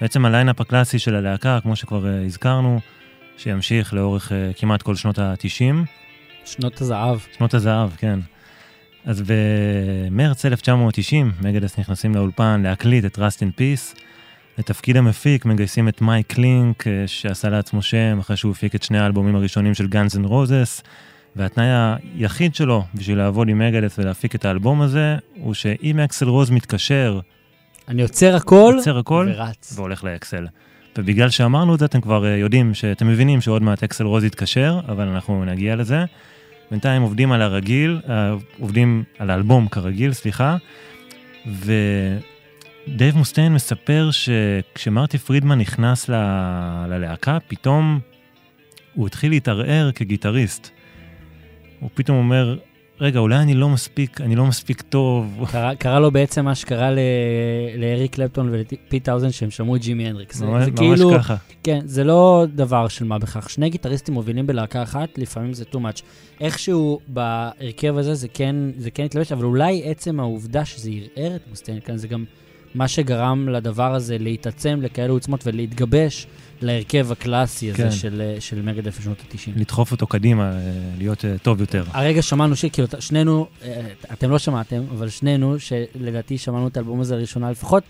בעצם ה lineup הקלאסי של הלהקה, כמו שכבר אה, הזכרנו, שימשיך לאורך אה, כמעט כל שנות ה-90. שנות הזהב. שנות הזהב, כן. אז במרץ 1990, Megadeth נכנסים לאולפן להקליט את Rust in Peace. לתפקיד המפיק מגייסים את מייק קלינק, אה, שעשה לעצמו שם אחרי שהוא הפיק את שני האלבומים הראשונים של Guns N' Roses, והתנאי היחיד שלו בשביל לעבוד עם מגדס ולהפיק את האלבום הזה, הוא שאם אקסל רוז מתקשר, אני עוצר הכל עוצר הכל, ורץ. והולך לאקסל. ובגלל שאמרנו את זה, אתם כבר אה, יודעים, שאתם מבינים שעוד מעט אקסל רוז יתקשר, אבל אנחנו נגיע לזה. בינתיים עובדים על הרגיל, אה, עובדים על האלבום כרגיל, סליחה, ודייב מוסטיין מספר שכשמרטי פרידמן נכנס ל... ללהקה, פתאום הוא התחיל להתערער כגיטריסט. הוא פתאום אומר, רגע, אולי אני לא מספיק, אני לא מספיק טוב. קרה, קרה לו בעצם מה שקרה ל- לאריק קלפטון ולפיט האוזן שהם שמעו את ג'ימי הנדריקס. זה, ממש, זה ממש כאילו, ככה. כן, זה לא דבר של מה בכך. שני גיטריסטים מובילים בלהקה אחת, לפעמים זה too much. איכשהו בהרכב הזה זה כן, זה כן התלבש, אבל אולי עצם העובדה שזה ערער את מוסטיין כאן, זה גם מה שגרם לדבר הזה להתעצם לכאלה עוצמות ולהתגבש להרכב הקלאסי הזה כן. של, אה, של מגד אפס שנות ה-90. לדחוף אותו קדימה, אה, להיות אה, טוב יותר. הרגע שמענו שכאילו, שנינו, אתם לא שמעתם, אבל שנינו, שלדעתי שמענו את האלבום הזה לראשונה, לפחות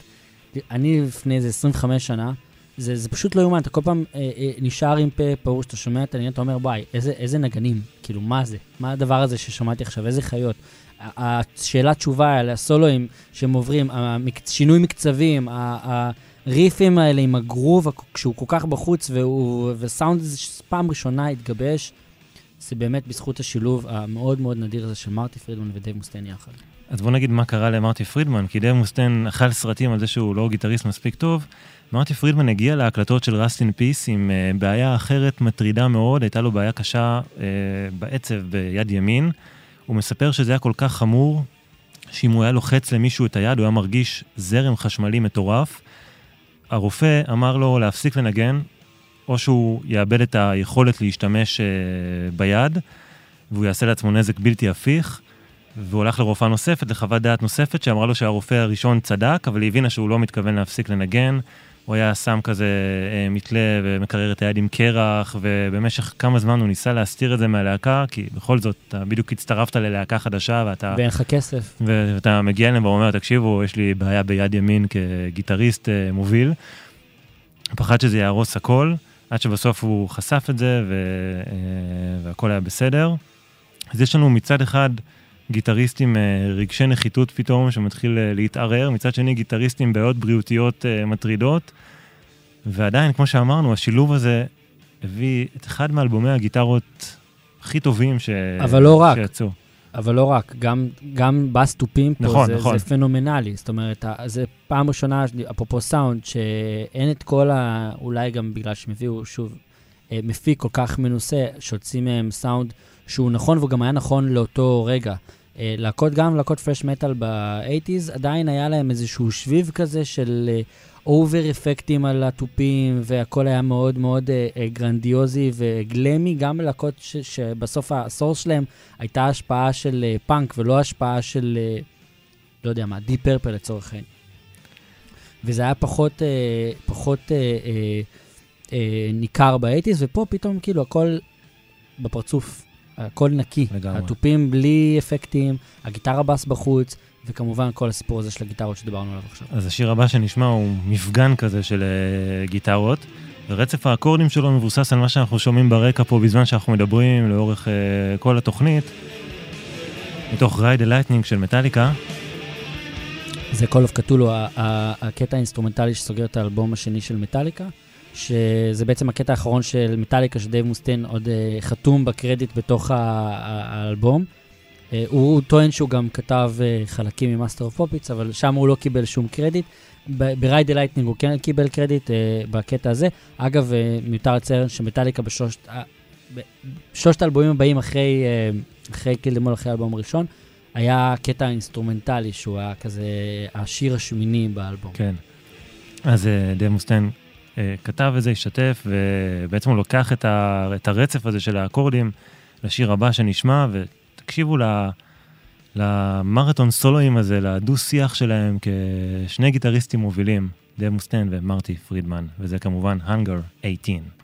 אני לפני איזה 25 שנה, זה, זה פשוט לא יאומן, אתה כל פעם אה, אה, נשאר עם פה פעור, שאתה שומע את העניין, אתה אומר, וואי, איזה, איזה נגנים, כאילו, מה זה? מה הדבר הזה ששמעתי עכשיו, איזה חיות? ה- השאלה תשובה האלה, הסולואים שהם עוברים, המק... שינוי מקצבים, הריפים האלה עם הגרוב, כשהוא כל כך בחוץ, והוא, וסאונד שפעם ראשונה התגבש, זה באמת בזכות השילוב המאוד מאוד נדיר הזה של מרטי פרידמן ודייב מוסטיין יחד. אז בוא נגיד מה קרה למרטי פרידמן, כי דייב מוסטיין אכל סרטים על זה שהוא לא גיטריסט מספיק טוב. מרטי פרידמן הגיע להקלטות של Rust in Peace עם אה, בעיה אחרת מטרידה מאוד, הייתה לו בעיה קשה אה, בעצב ביד ימין. הוא מספר שזה היה כל כך חמור, שאם הוא היה לוחץ למישהו את היד, הוא היה מרגיש זרם חשמלי מטורף. הרופא אמר לו להפסיק לנגן, או שהוא יאבד את היכולת להשתמש uh, ביד, והוא יעשה לעצמו נזק בלתי הפיך. והוא הלך לרופאה נוספת, לחוות דעת נוספת, שאמרה לו שהרופא הראשון צדק, אבל היא הבינה שהוא לא מתכוון להפסיק לנגן. הוא היה שם כזה אה, מתלה ומקרר את היד עם קרח, ובמשך כמה זמן הוא ניסה להסתיר את זה מהלהקה, כי בכל זאת, אתה בדיוק הצטרפת ללהקה חדשה, ואתה, ואין לך כסף. ואתה מגיע אליהם ואומר, תקשיבו, יש לי בעיה ביד ימין כגיטריסט אה, מוביל. פחד שזה יהרוס הכל, עד שבסוף הוא חשף את זה, ו, אה, והכל היה בסדר. אז יש לנו מצד אחד גיטריסט עם אה, רגשי נחיתות פתאום, שמתחיל אה, להתערער, מצד שני גיטריסט עם בעיות בריאותיות אה, מטרידות, ועדיין, כמו שאמרנו, השילוב הזה הביא את אחד מאלבומי הגיטרות הכי טובים ש... אבל לא רק. שיצאו. אבל לא רק, גם, גם בס תופים פה נכון, זה, נכון. זה פנומנלי. זאת אומרת, זה פעם ראשונה, אפרופו סאונד, שאין את כל ה... אולי גם בגלל שהם הביאו, שוב, מפיק כל כך מנוסה, שהוציא מהם סאונד שהוא נכון, והוא גם היה נכון לאותו רגע. אה, להקות, גם להקות פרש מטאל ב-80's, עדיין היה להם איזשהו שביב כזה של over אפקטים על התופים, והכל היה מאוד מאוד אה, אה, גרנדיוזי ו glammy, גם בלהקות ש- שבסוף ה source שלהם הייתה השפעה של אה, פאנק ולא השפעה של, אה, לא יודע מה, דיפ פרפל לצורך העניין. וזה היה פחות, אה, פחות אה, אה, אה, ניכר ב-80's, ופה פתאום כאילו הכל בפרצוף, הכל נקי. לגמרי. התופים בלי אפקטים, הגיטרה בס בחוץ, וכמובן כל הסיפור הזה של הגיטרות שדיברנו עליו עכשיו. אז השיר הבא שנשמע הוא מפגן כזה של אה, גיטרות, ורצף האקורדים שלו מבוסס על מה שאנחנו שומעים ברקע פה בזמן שאנחנו מדברים לאורך אה, כל התוכנית, מתוך Ride the Lightning של מטאליקה. זה Call of Ktulu, הקטע האינסטרומנטלי שסוגר את האלבום השני של מטאליקה, שזה בעצם הקטע האחרון של מטאליקה, שדייב מוסטיין עוד אה, חתום בקרדיט בתוך האלבום. אה, הוא, טוען שהוא גם כתב אה, חלקים מ Master of Puppets, אבל שם הוא לא קיבל שום קרדיט. ב Ride the Lightning הוא כן קיבל קרדיט אה, בקטע הזה. אגב, אה, מיותר לציין שמטאליקה בשלושת בשלושת האלבומים הבאים אחרי, אה, אחרי Kill 'Em All, אחרי האלבום הראשון, היה קטע אינסטרומנטלי, שהוא היה כזה השיר השמיני באלבום. כן. אז דייב מוסטיין כתב את זה, השתתף, ובעצם הוא לוקח את, ה, את הרצף הזה של האקורדים, לשיר הבא שנשמע, ותקשיבו ל... למרתון סולואים הזה, לדו-שיח שלהם כשני גיטריסטים מובילים, דב מוסטן ומרטי פרידמן, וזה כמובן Hunger 18.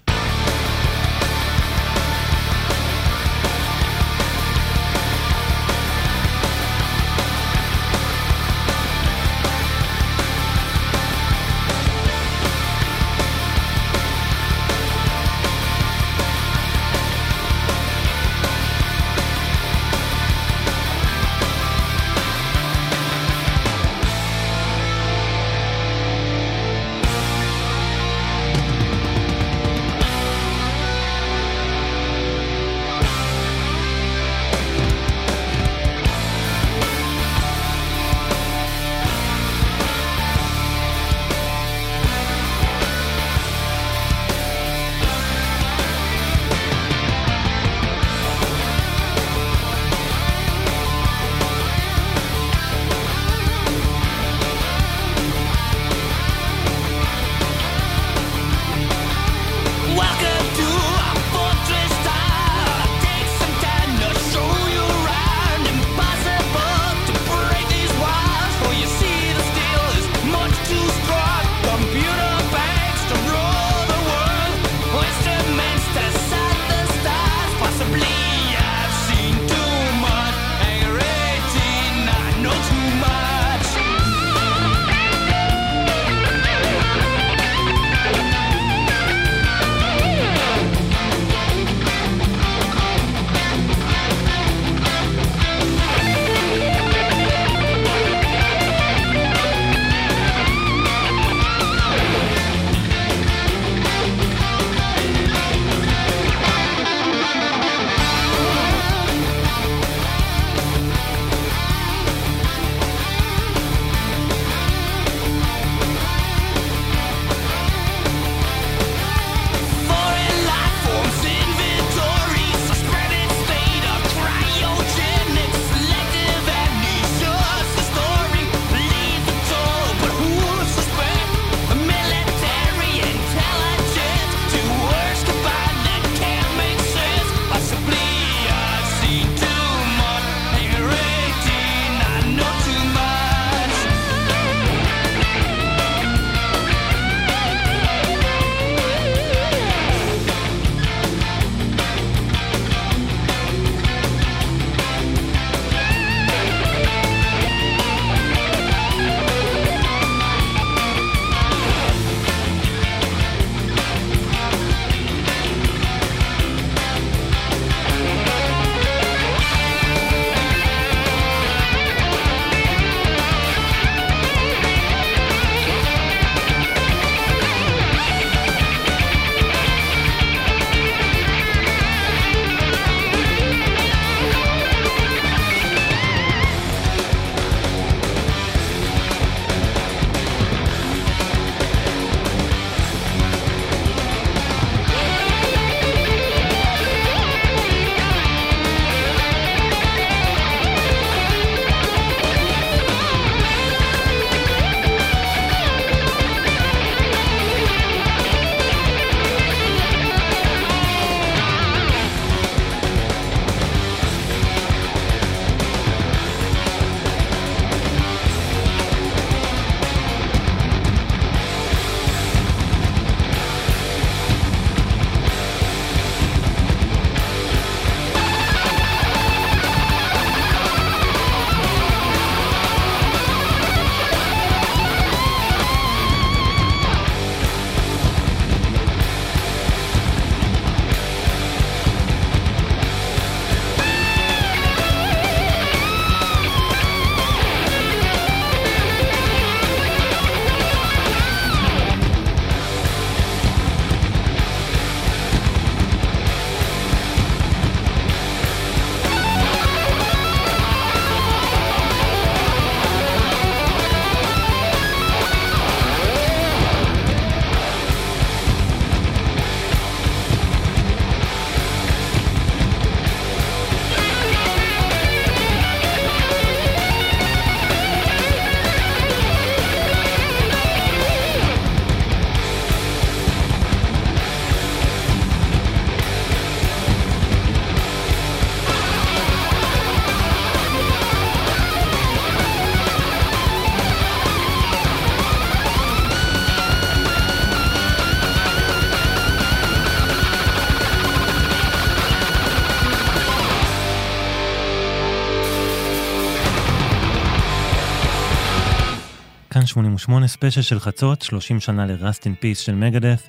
88 ספיישל של חצות, 30 שנה ל-Rust in Peace של מגדף.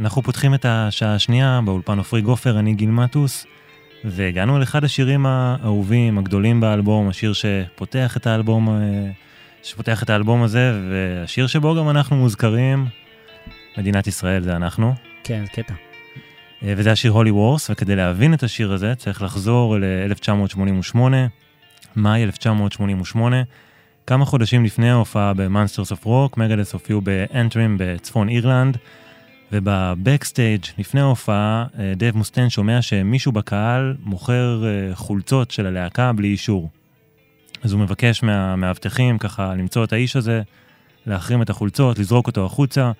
אנחנו פותחים את השעה השנייה באולפן עופרי גופר, אני גיל מטוס, והגענו לאחד השירים האהובים, הגדולים באלבום, השיר שפותח את האלבום, אה, שפותח את האלבום הזה, והשיר שבו גם אנחנו מוזכרים, מדינת ישראל זה אנחנו. כן, זה קטע. אה, וזה השיר הולי וורס, וכדי להבין את השיר הזה צריך לחזור ל-1988, מאי 1988, כמה חודשים לפני ההופעה ב-Monsters of Rock, Megadeth הופיעו באנטרים בצפון אירלנד, וב backstage לפני ההופעה, אה, דייב מוסטיין שומע שמישהו בקהל מוכר אה, חולצות של הלהקה בלי אישור. אז הוא מבקש מהמאבטחים ככה למצוא את האיש הזה, להחרים את החולצות, לזרוק אותו החוצה.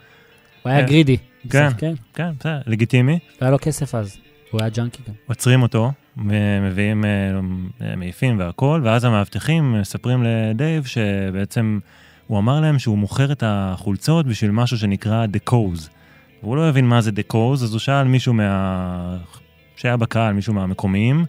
הוא היה כן. greedy. כן. כן. כן, בסדר, לגיטימי. לא היה לו כסף אז. הוא היה ג'אנקי גם. עוצרים אותו, מביאים, אה, אה, מעיפים והכל, ואז המאבטחים מספרים לדייב שבעצם הוא אמר להם שהוא מוכר את החולצות בשביל משהו שנקרא The Cause. והוא לא הבין מה זה The Cause, אז הוא שאל מישהו מה... שהיה בקהל, מישהו מהמקומיים,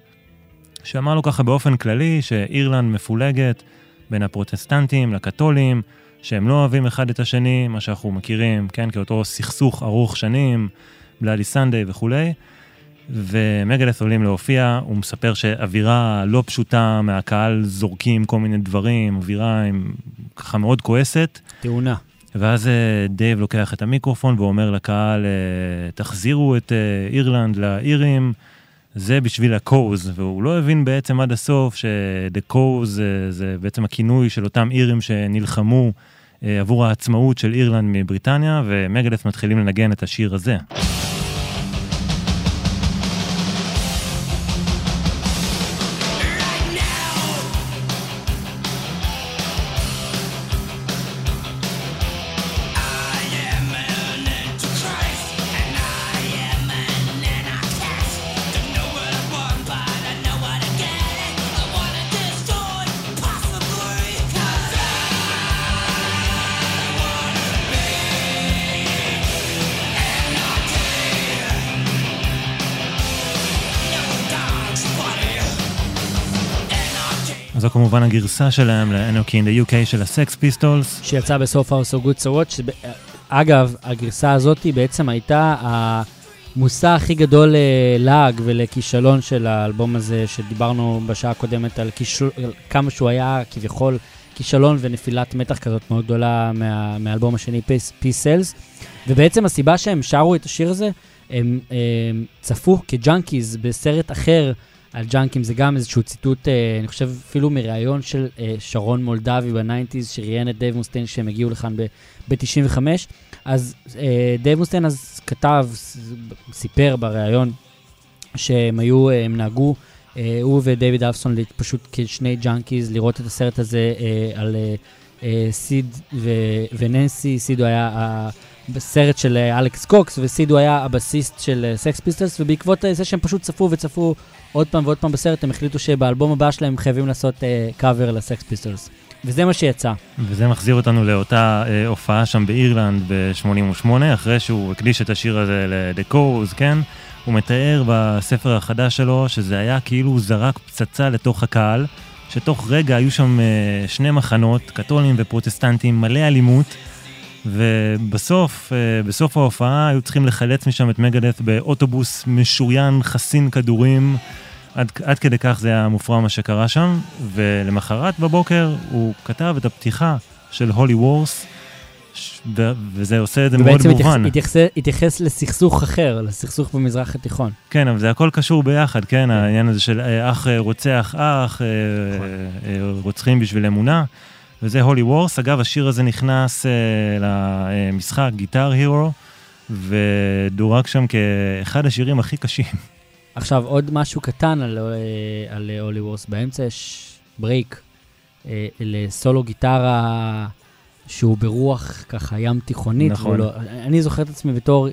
שאמר לו ככה באופן כללי שאירלנד מפולגת בין הפרוטסטנטים לקתולים, שהם לא אוהבים אחד את השני, מה שאנחנו מכירים, כן, כאותו סכסוך ארוך שנים, Bloody Sunday וכולי. ומגדת' עולים להופיע, הוא מספר שאווירה לא פשוטה מהקהל זורקים כל מיני דברים, אווירה עם ככה מאוד כועסת, טעונה. ואז אה, דייב לוקח את המיקרופון ואומר לקהל, אה, תחזירו את אה, אירלנד לאירים, זה בשביל ה-Cause, והוא לא הבין בעצם עד הסוף ש-The Cause זה, זה בעצם הכינוי של אותם אירים שנלחמו עבור העצמאות של אירלנד מבריטניה, ומגדס מתחילים לנגן את השיר הזה. זו כמובן הגרסה שלהם ל-Anarchy in the UK של הסקס פיסטולס. שיצא ב-So Far, So Good, So What. אגב, הגרסה הזאת בעצם הייתה המושא הכי גדול ללעג ולכישלון של האלבום הזה, שדיברנו בשעה הקודמת על כישול, על כמה שהוא היה כביכול כישלון ונפילת מתח כזאת מאוד גדולה מה, מהאלבום השני, Peace. ובעצם הסיבה שהם שרו את השיר הזה, הם, הם צפו כ junkies בסרט אחר על ג'אנקים, זה גם איזשהו ציטוט, אה, אני חושב אפילו מראיון של אה, שרון מולדבי ב nineties, שראיין את דייב מוסטיין כשהם הגיעו לכאן ב-95. אז אה, דייב מוסטיין אז כתב, סיפר בריאיון שהם היו, אה, הם נהגו, אה, הוא ודייוויד אלפסון פשוט כשני junkies, לראות את הסרט הזה אה, על אה, אה, סיד ו- וננסי, סיד הוא היה ה- בסרט של אה, אלכס קוקס, וסיד הוא היה הבסיסט של סקס פיסטלס, ובעקבות אה, זה שהם פשוט צפו וצפו עוד פעם ועוד פעם בסרט, הם החליטו שבאלבום הבא שלהם הם חייבים לעשות קאבר לסקס פיסטלס. וזה מה שיצא. וזה מחזיר אותנו לאותה אה, הופעה שם באירלנד ב-88, אחרי שהוא הקדיש את השיר הזה Cause, כן? הוא מתאר בספר החדש שלו שזה היה כאילו הוא זרק פצצה לתוך הקהל, שתוך רגע היו שם אה, שני מחנות, קתולים ופרוטסטנטים, מלא אלימות, ובסוף, אה, בסוף ההופעה היו צריכים לחלץ משם את מגדף באוטובוס משוריין, חסין כדורים. עד, עד כדי כך זה היה מופרע מה שקרה שם, ולמחרת בבוקר הוא כתב את הפתיחה של הולי וורס, וזה עושה את זה מאוד ובעצם מובן. התייחס, התייחס לסכסוך אחר, לסכסוך במזרח התיכון. כן, אבל זה הכל קשור ביחד, כן, העניין הזה של אה, אח אה, רוצח אח, נכון. רוצחים בשביל אמונה, וזה הולי וורס. אגב, השיר הזה נכנס אה, למשחק גיטר הירו, ודורג שם כאחד השירים הכי קשים. עכשיו, עוד משהו קטן על, אה, על Holy Wars. באמצע יש break אה, לסולו גיטרה שהוא ברוח ככה ים תיכונית. נכון. והוא לא, אני זוכר את עצמי בתור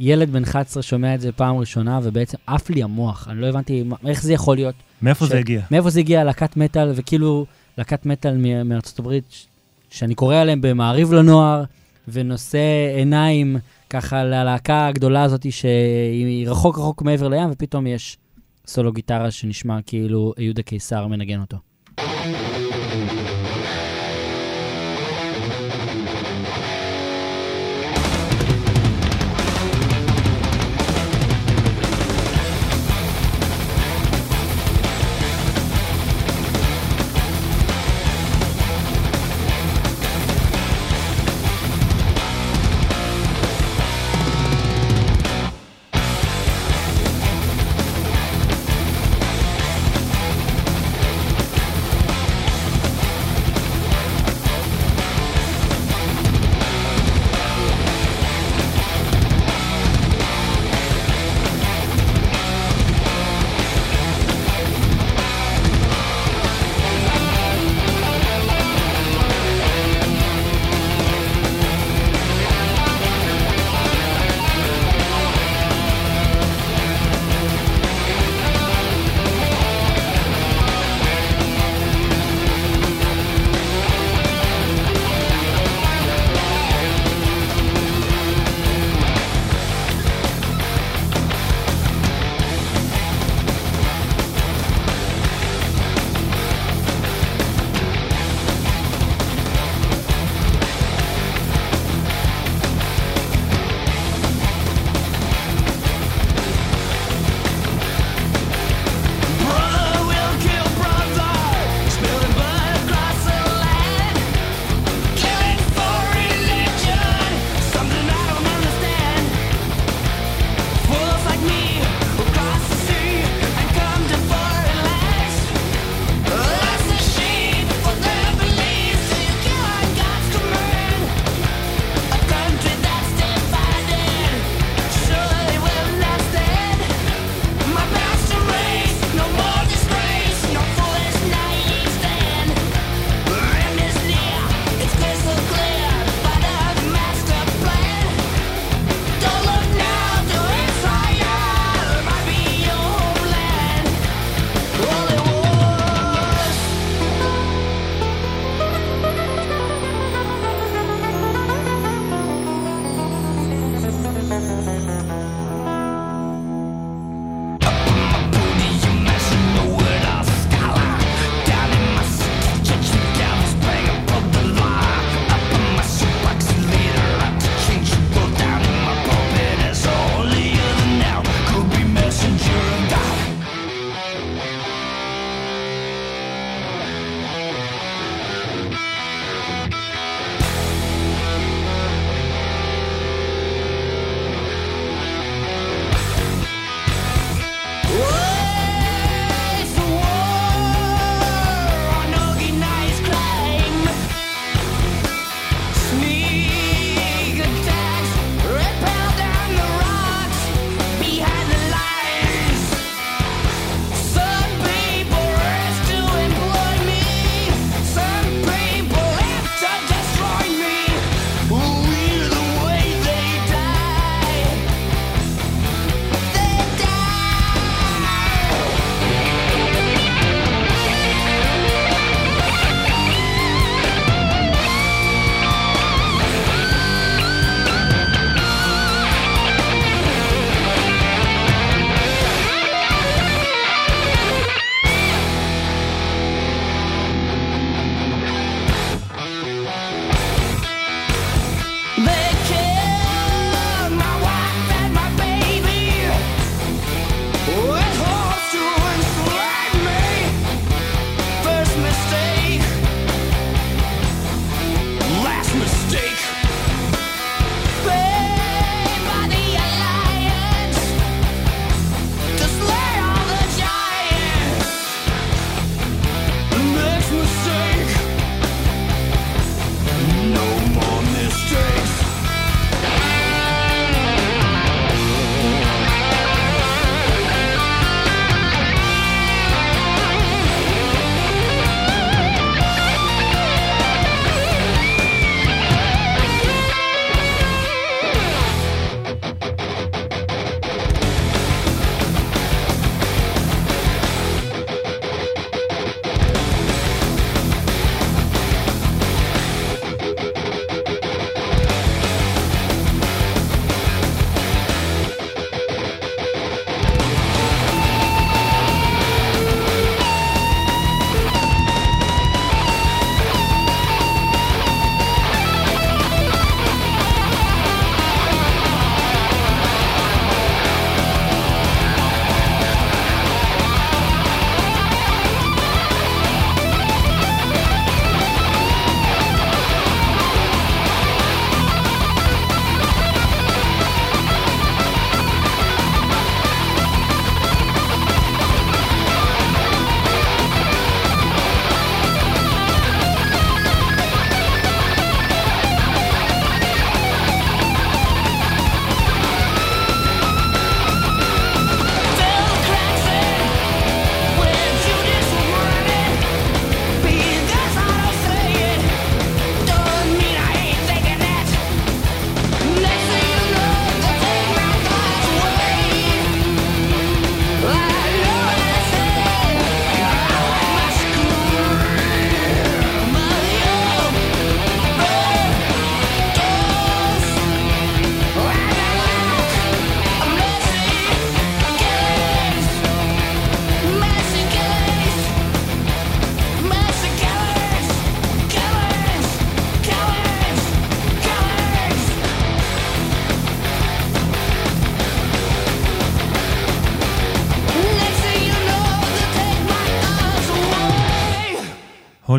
ילד בן 11 שומע את זה פעם ראשונה, ובעצם עף לי המוח. אני לא הבנתי מה- איך זה יכול להיות. מאיפה ש- זה הגיע? מאיפה זה הגיע להקת מטאל, וכאילו להקת מטאל מארצות הברית, שאני קורא עליהם במעריב לנוער, ונושא עיניים ככה ללהקה הגדולה הזאת שהיא רחוק רחוק מעבר לים, ופתאום יש סולו גיטרה שנשמע כאילו יהודה קיסר מנגן אותו.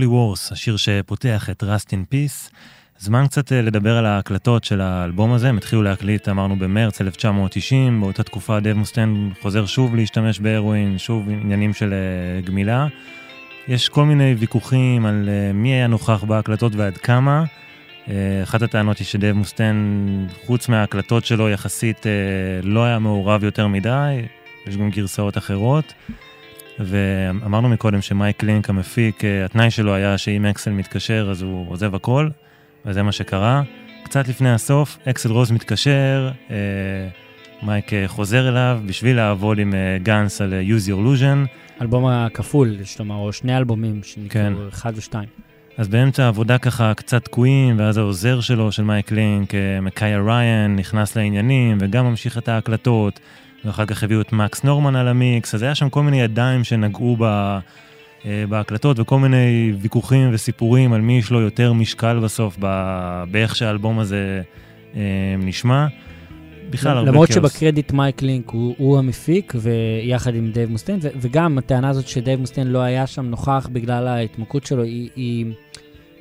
Holy Wars, השיר שפותח את Rust in Peace. זמן קצת אה, לדבר על ההקלטות של האלבום הזה, הם התחילו להקליט, אמרנו, במרץ 1990, באותה תקופה דב מוסטיין חוזר שוב להשתמש בהרואין, שוב עניינים של אה, גמילה. יש כל מיני ויכוחים על אה, מי היה נוכח בהקלטות ועד כמה. אחת הטענות היא שדב מוסטיין, חוץ מההקלטות שלו, יחסית לא היה מעורב יותר מדי, יש גם גרסאות אחרות. ואמרנו מקודם שמייק לינק המפיק, אה, התנאי שלו היה שאם אקסל מתקשר אז הוא עוזב הכל, וזה מה שקרה. קצת לפני הסוף, אקסל רוז מתקשר, אה, מייק אה, חוזר אליו בשביל לעבוד עם אה, גאנס על Use Your Illusion. אלבום הכפול, יש לומר, או שני אלבומים שנקראו כן. אחד ושתיים. אז באמצע העבודה ככה קצת תקועים, ואז העוזר שלו, של מייק לינק, מקאיה ריין, נכנס לעניינים, וגם ממשיך את ההקלטות, ואחר כך הביאו את מקס נורמן על המיקס, אז היה שם כל מיני ידיים שנגעו ב, אה, בהקלטות, וכל מיני ויכוחים וסיפורים על מי יש לו יותר משקל בסוף, ב- באיך שהאלבום הזה אה, נשמע. בכלל, הרבה למרות כאוס. שבקרדיט מייק קלינק הוא, הוא המפיק, ויחד עם דייב מוסטיין, ו- וגם הטענה הזאת שדייב מוסטיין לא היה שם נוכח בגלל ההתמכרות שלו, היא, היא,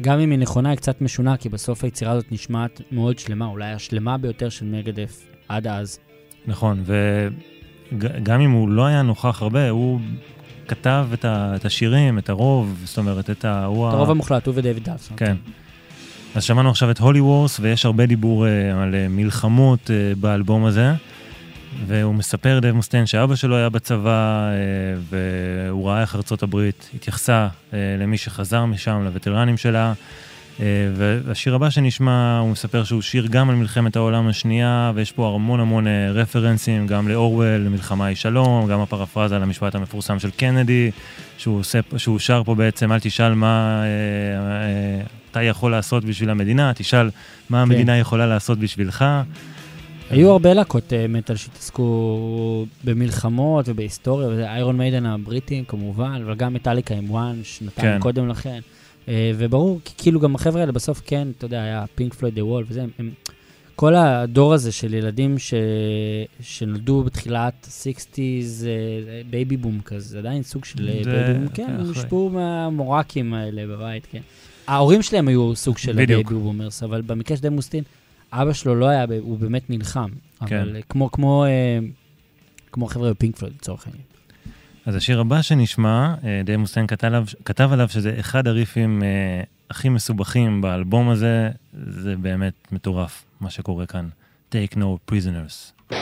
גם אם היא נכונה, היא קצת משונה, כי בסוף היצירה הזאת נשמעת מאוד שלמה, אולי השלמה ביותר של מגדת' עד אז. נכון, וגם אם הוא לא היה נוכח הרבה, הוא כתב את, ה, את השירים, את הרוב, זאת אומרת, את ה... הוא את ה- הרוב המוחלט, הוא ודייוויד דלסון. כן. אז שמענו עכשיו את הולי וורס, ויש הרבה דיבור אה, על אה, מלחמות אה, באלבום הזה, והוא מספר, דב מוסטיין, שאבא שלו היה בצבא, והוא ראה איך ארצות הברית התייחסה למי שחזר משם, לווטרנים שלה. אה, והשיר הבא שנשמע, הוא מספר שהוא שיר גם על מלחמת העולם השנייה, ויש פה המון המון אה, רפרנסים, גם לאורוול, למלחמה היא שלום, גם הפרפרזה על המשפט המפורסם של קנדי, שהוא, עושה, שהוא שר פה בעצם, אל תשאל מה אה, אתה יכול לעשות בשביל המדינה, תשאל מה המדינה יכולה לעשות בשבילך. היו הרבה להקות מטאל שהתעסקו במלחמות ובהיסטוריה, וזה איירון מיידן הבריטים כמובן, אבל גם מטאליקה עם One, שנתיים כן. קודם לכן. אה, וברור, כאילו גם החבר'ה האלה בסוף כן, אתה יודע, היה פינק פלויד The Wall וזה, הם, כל הדור הזה של ילדים ש, שנולדו בתחילת ה-60's, baby boom כזה, זה עדיין סוג של אה, baby boom, כן, כן, הם. הושפעו מהמורקים האלה בבית, כן. ההורים שלהם היו סוג של. baby boomers, אבל במקרה של דמוסטין, אבא שלו לא היה, הוא באמת נלחם. כן. אבל אה, כמו, כמו, אה, כמו חבר'ה בפינק פלויד לצורך העניין. אז השיר הבא שנשמע, אה, דייב מוסטיין כתב עליו, שזה אחד הריפים אה, הכי מסובכים באלבום הזה, זה באמת מטורף מה שקורה כאן. Take no prisoners.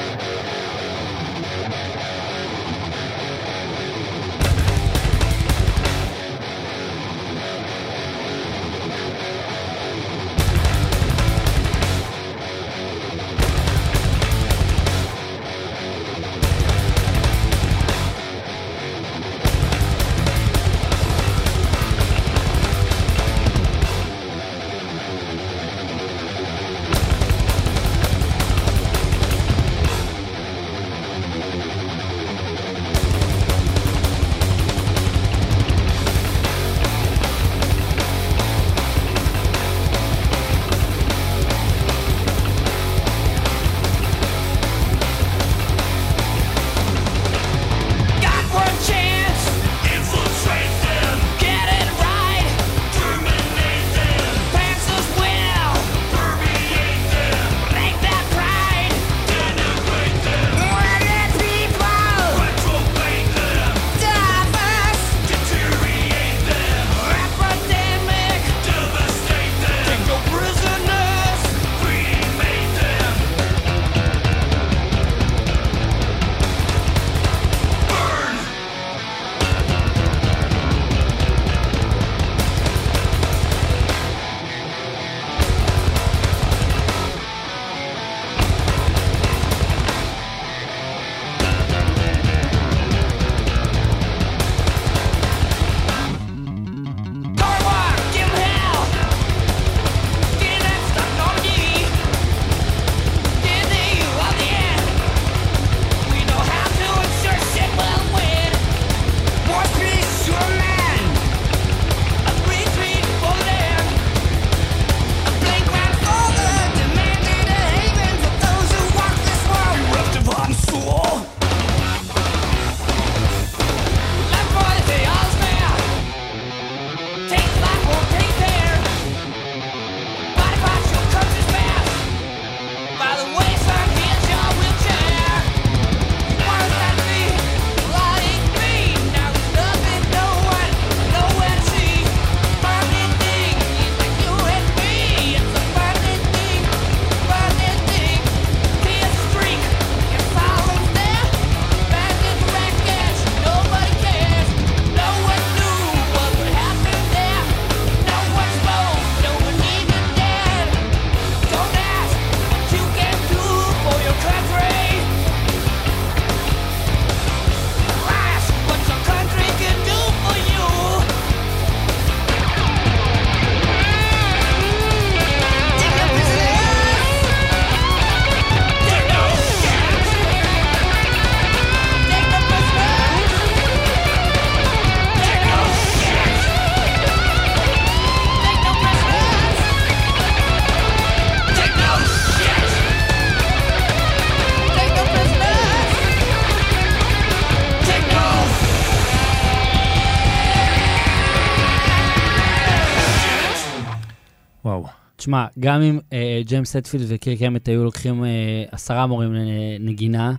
תשמע, גם אם אה, ג'יימס הטפילד וקירק האמט היו לוקחים אה, עשרה מורים לנגינה,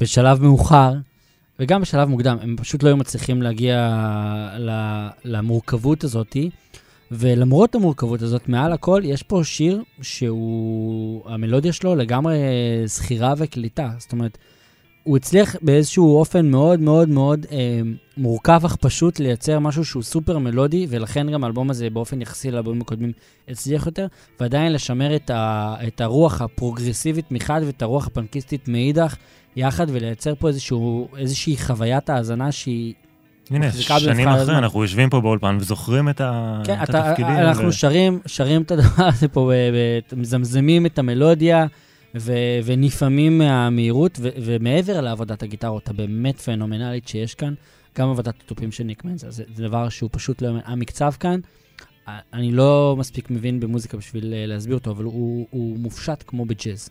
בשלב מאוחר, וגם בשלב מוקדם, הם פשוט לא היו מצליחים להגיע למורכבות הזאתי. ולמרות המורכבות הזאת, מעל הכל, יש פה שיר שהוא, המלודיה שלו לגמרי זכירה וקליטה. זאת אומרת, הוא הצליח באיזשהו אופן מאוד מאוד מאוד אה, מורכב אך פשוט לייצר משהו שהוא סופר מלודי, ולכן גם האלבום הזה באופן יחסי לאלבומים הקודמים הצליח יותר, ועדיין לשמר את, ה, את הרוח הפרוגרסיבית מחד ואת הרוח הפנקיסטית מאידך, יחד ולייצר פה איזשהו, איזושהי חוויית האזנה שהיא... הנה, שנים אחרי, הזמן. אנחנו יושבים פה באולפן וזוכרים את ה- כן, את אתה, התפקידים. אנחנו ו- שרים, שרים את הדבר הזה פה, מזמזמים את המלודיה, ו- ונפעמים מהמהירות, ו- ומעבר לעבודת הגיטרות הבאמת פנומנלית שיש כאן, גם עבודת התופים של ניק מנזה, זה, זה דבר שהוא פשוט לא... המקצב כאן, אני לא מספיק מבין במוזיקה בשביל אה, להסביר אותו, אבל הוא, הוא מופשט כמו בג'אז.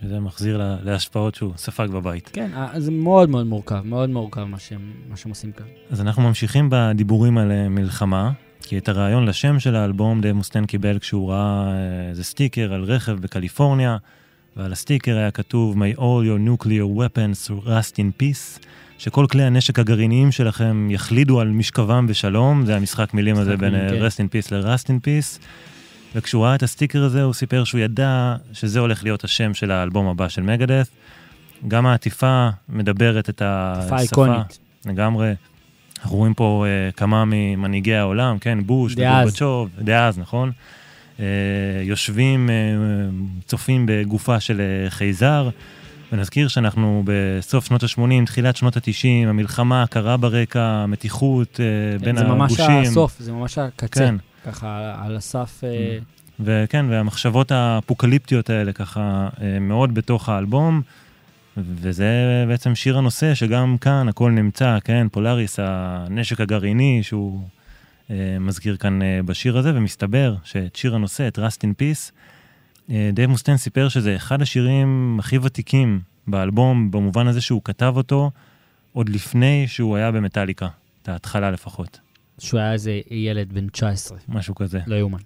שזה מחזיר לה- להשפעות שהוא ספג בבית. כן, זה מאוד מאוד מורכב, מאוד מורכב מה שהם, מה שהם עושים כאן. אז אנחנו ממשיכים בדיבורים על אה, מלחמה, כי את הרעיון לשם של האלבום דייב מוסטיין קיבל כשהוא ראה אה, איזה סטיקר על רכב בקליפורניה, ועל הסטיקר היה כתוב May all your nuclear weapons rust in peace, שכל כלי הנשק הגרעיניים שלכם יחלידו על משכבם בשלום, זה המשחק מילים הזה בין אה, כן. rest in peace ל-rust in peace. וכשהוא ראה את הסטיקר הזה, הוא סיפר שהוא ידע שזה הולך להיות השם של האלבום הבא של מגדף. גם העטיפה מדברת את השפה. איקונית. לגמרי. אנחנו רואים פה uh, כמה ממנהיגי העולם, כן, בוש דאז. וגורבצ'וב, דאז, נכון? Uh, יושבים, uh, צופים בגופה של uh, חייזר, ונזכיר שאנחנו בסוף שנות ה-80, תחילת שנות ה-90, המלחמה הקרה ברקע, המתיחות uh, בין כן, זה ממש הגושים. הסוף, זה ממש הקצה. כן, ככה על הסף... אה, וכן, והמחשבות האפוקליפטיות האלה ככה אה, מאוד בתוך האלבום, וזה בעצם שיר הנושא שגם כאן הכל נמצא, כן, פולאריס, הנשק הגרעיני שהוא אה, מזכיר כאן אה, בשיר הזה, ומסתבר שאת שיר הנושא, את Rust in Peace, אה, דייב מוסטיין סיפר שזה אחד השירים הכי ותיקים באלבום, במובן הזה שהוא כתב אותו עוד לפני שהוא היה במטאליקה, את ההתחלה לפחות, שהוא היה איזה ילד בן 19, משהו כזה. לא יאומן.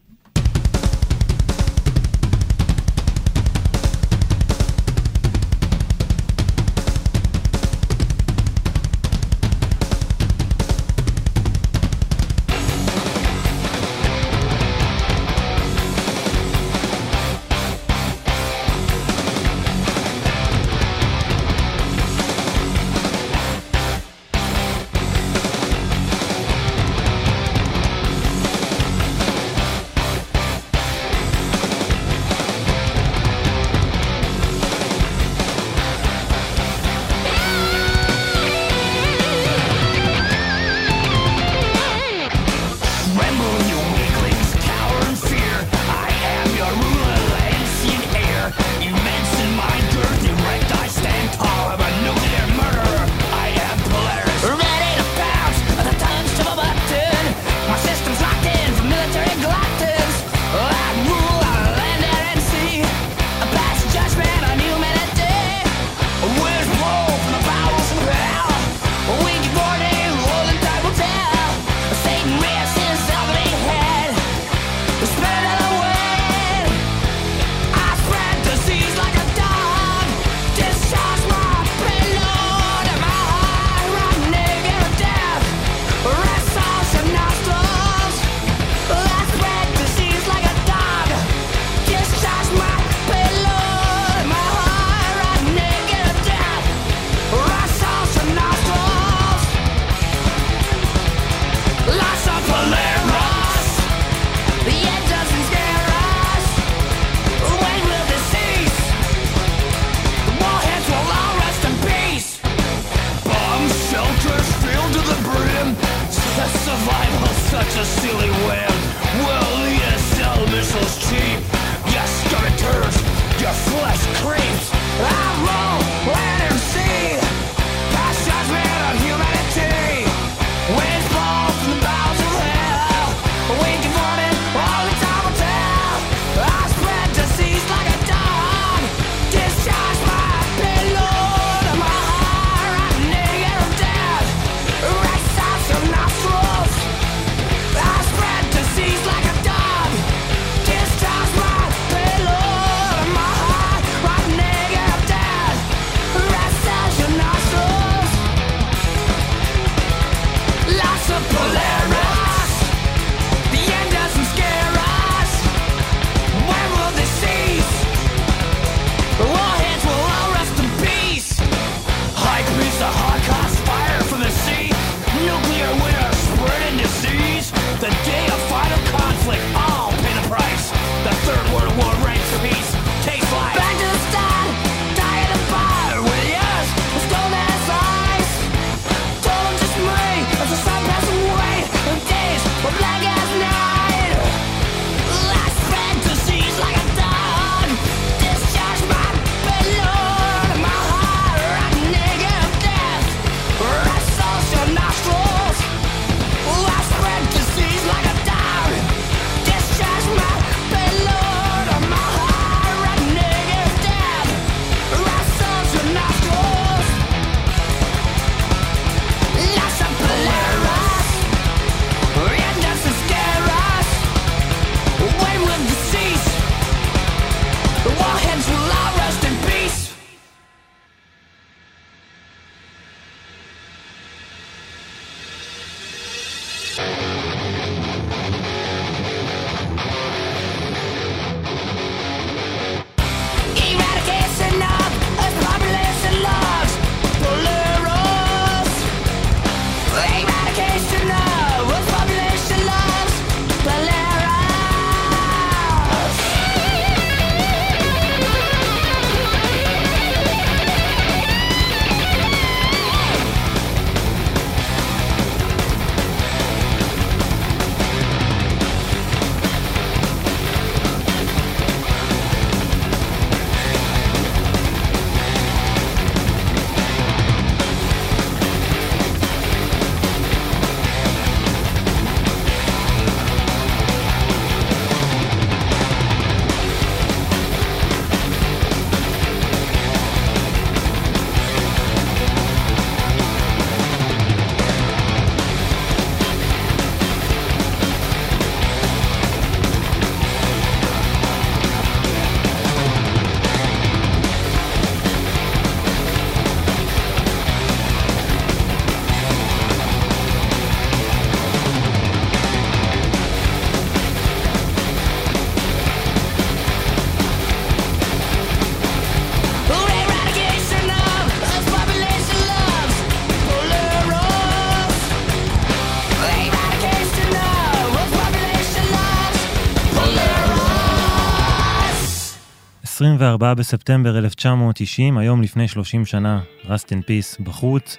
24 בספטמבר 1990, היום לפני 30 שנה, Rust in Peace בחוץ,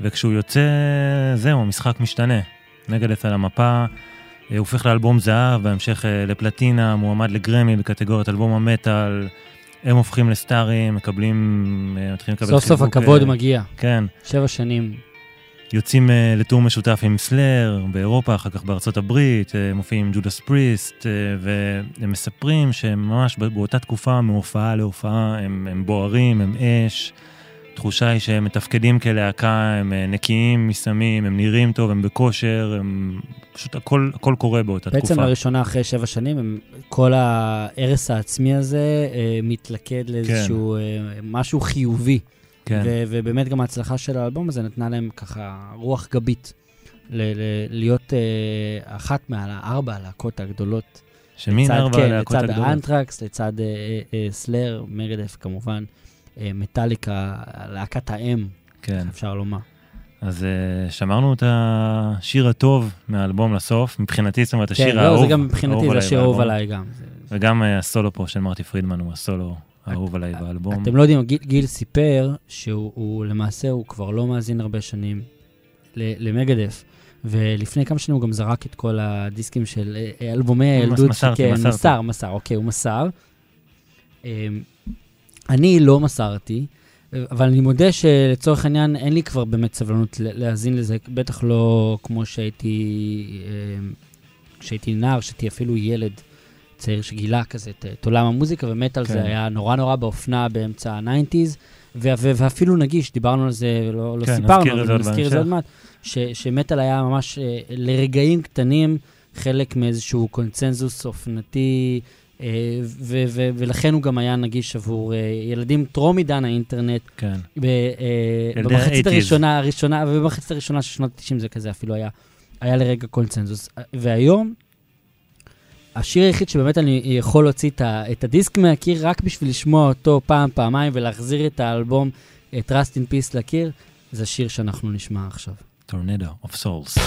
וכשהוא יוצא, זהו, המשחק משתנה. מגדף על המפה, אה, הוא הופך לאלבום זהב, בהמשך אה, לפלטינה, מועמד לגרמי בקטגוריית אלבום המטאל, הם הופכים לסטארים, מקבלים, אה, מתחילים לקבל סוף סוף חיבוק, הכבוד מגיע. כן, שבע שנים. יוצאים אה, לטור משותף עם סלאר באירופה, אחר כך בארצות הברית, אה, מופיעים עם ג'ודס פריסט, אה, והם מספרים שהם ממש באותה תקופה, מהופעה להופעה, הם, הם בוערים, הם אש. התחושה היא שהם מתפקדים כלהקה, הם נקיים מסמים, הם נראים טוב, הם בכושר, הם פשוט הכל, הכל קורה באותה בעצם תקופה. לראשונה אחרי שבע שנים, הם, כל ההרס העצמי הזה מתלכד לאיזשהו אה, משהו חיובי. כן, ו- ובאמת גם ההצלחה של האלבום הזה נתנה להם ככה רוח גבית. ל- ל- להיות אה, אחת מהארבע הלהקות הגדולות. שמין לצד- ארבע כן, הלהקות לצד הגדולות. האנטרקס, לצד אה, אה, סלאר, מגדף כמובן, אה, מטאליקה, להקת האם, כן, אפשר לומר. אז אה, שמרנו את השיר הטוב מהאלבום לסוף, מבחינתי, זאת אומרת, כן, השיר לא, האהוב. זה גם מבחינתי, האהוב זה השיר אהוב באלבום. עליי גם. וגם הסולו פה של מרטי פרידמן הוא הסולו האהוב עליי באלבום. אתם לא יודעים, גיל, גיל סיפר שהוא הוא, למעשה, הוא כבר לא מאזין הרבה שנים למגדף. ולפני כמה שנים הוא גם זרק את כל הדיסקים של אה, אה, אלבומי מס- הילדות. מסרתי, כן, מסרתי. מסר, מסר, אוקיי, הוא מסר. אמ, אני לא מסרתי, אבל אני מודה שלצורך העניין אין לי כבר באמת סבלנות להאזין לזה, בטח לא כמו שהייתי, אמ, כשהייתי נער, שהייתי אפילו ילד צעיר שגילה כזה את, את עולם המוזיקה, ומטאל כן. זה היה נורא נורא באופנה באמצע ה-90's, ו- ו- ואפילו נגיש, דיברנו על זה, לא, לא כן, סיפרנו, את זה אבל נזכיר את זה עוד. מעט, ש- שמטאל היה ממש אה, לרגעים קטנים חלק מאיזשהו קונצנזוס אופנתי, אה, ו- ו- ולכן הוא גם היה נגיש עבור אה, ילדים טרום עידן האינטרנט. כן, ב- אה, במחצית ה-80s. הראשונה, הראשונה, ובמחצית הראשונה של שנות ה-90 זה כזה אפילו היה, היה לרגע קונצנזוס. והיום, השיר היחיד שבאמת אני יכול להוציא את, הדיסק מהקיר רק בשביל לשמוע אותו פעם, פעמיים, ולהחזיר את האלבום, את Rust in Peace לקיר, זה השיר שאנחנו נשמע עכשיו. Tornado of Souls.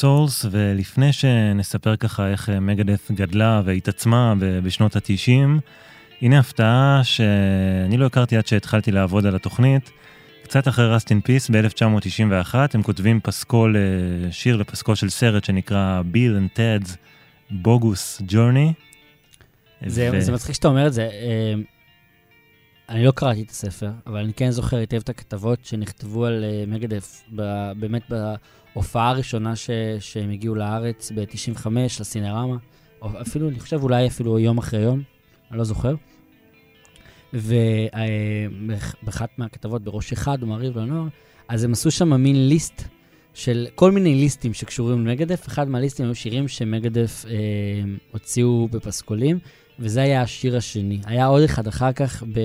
Souls, ולפני שנספר ככה איך מגדת' גדלה והתעצמה ב- בשנות ה-90, הנה הפתעה שאני לא הכרתי עד שהתחלתי לעבוד על התוכנית. קצת אחרי Rust in Peace ב-1991, הם כותבים פסקול, אה, שיר לפסקול של סרט שנקרא Bill and Ted's Bogus Journey. זה, מצחיק שאתה אומר את זה. אה, אני לא קראתי את הספר, אבל אני כן זוכר היטב את הכתבות שנכתבו על אה, מגדת', ב- באמת בהופעה הראשונה ש, שהם הגיעו לארץ ב-95, לסינרמה, או אפילו, אני חושב אולי אפילו יום אחרי יום, אני לא זוכר. ובאחת מהכתבות בראש אחד, ומעריב לנוער, אז הם עשו שם מין ליסט של כל מיני ליסטים שקשורים למגדף. אחד מהליסטים היו שירים שמגדף אה, הוציאו בפסקולים, וזה היה השיר השני. היה עוד אחד אחר כך, ב,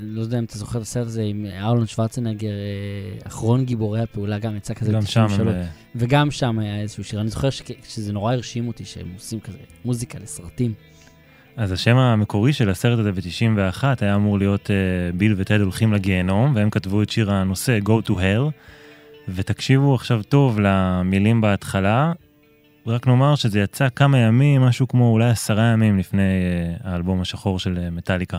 לא יודע אם אתה זוכר את הסרט הזה, עם ארלון שוורצנגר, אה, אחרון גיבורי הפעולה, גם יצא כזה גם שם הם... ב-93. אה, וגם שם היה איזשהו שיר. אני זוכר שזה נורא הרשים אותי שהם עושים כזה מוזיקה לסרטים. אז השם המקורי של הסרט הזה ב-91 היה אמור להיות uh, ביל וטד הולכים לגיהנום, והם כתבו את שיר הנושא Go to Hell, ותקשיבו עכשיו טוב למילים בהתחלה, רק נאמר שזה יצא כמה ימים, משהו כמו אולי עשרה ימים לפני האלבום השחור של מטאליקה.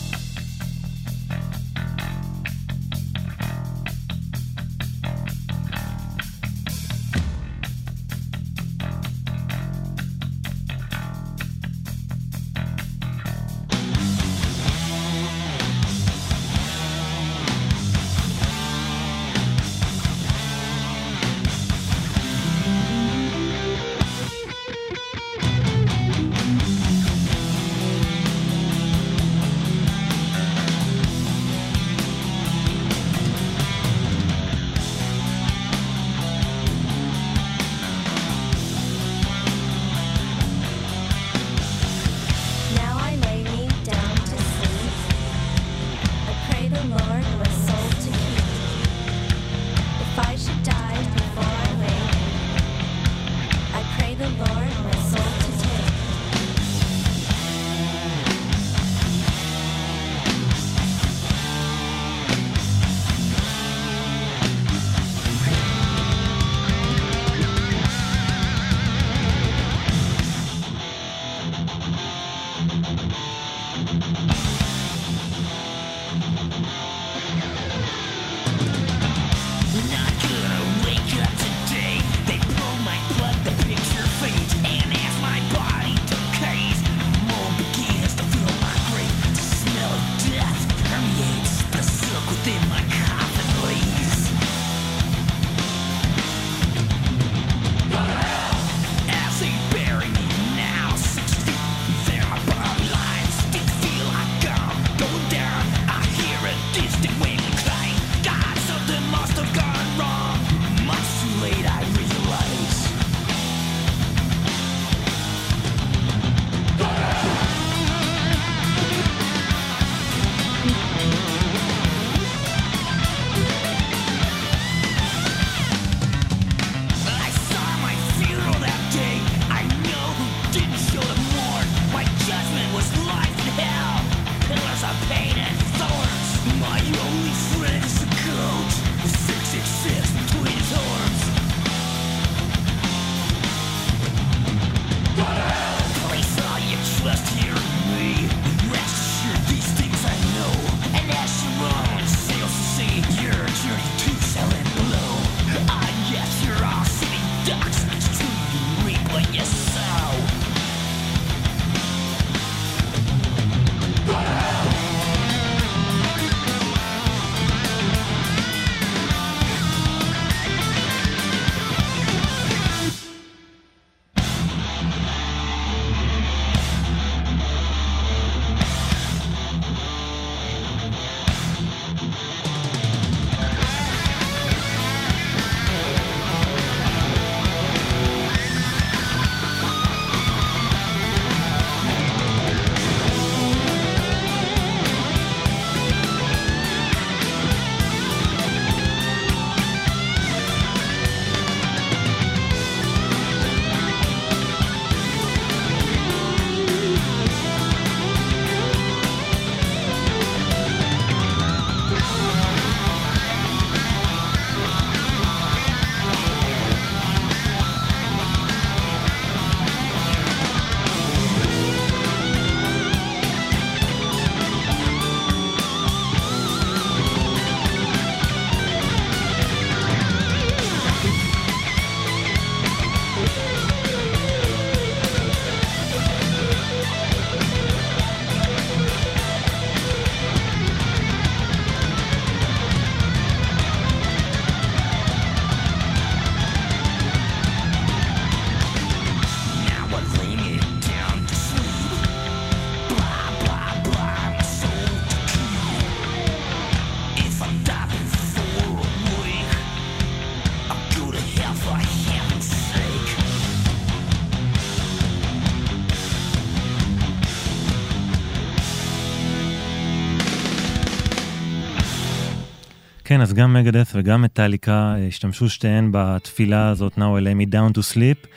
כן, אז גם מגדס וגם מטאליקה אה, השתמשו שתיהן בתפילה הזאת, Now I lay me down to sleep.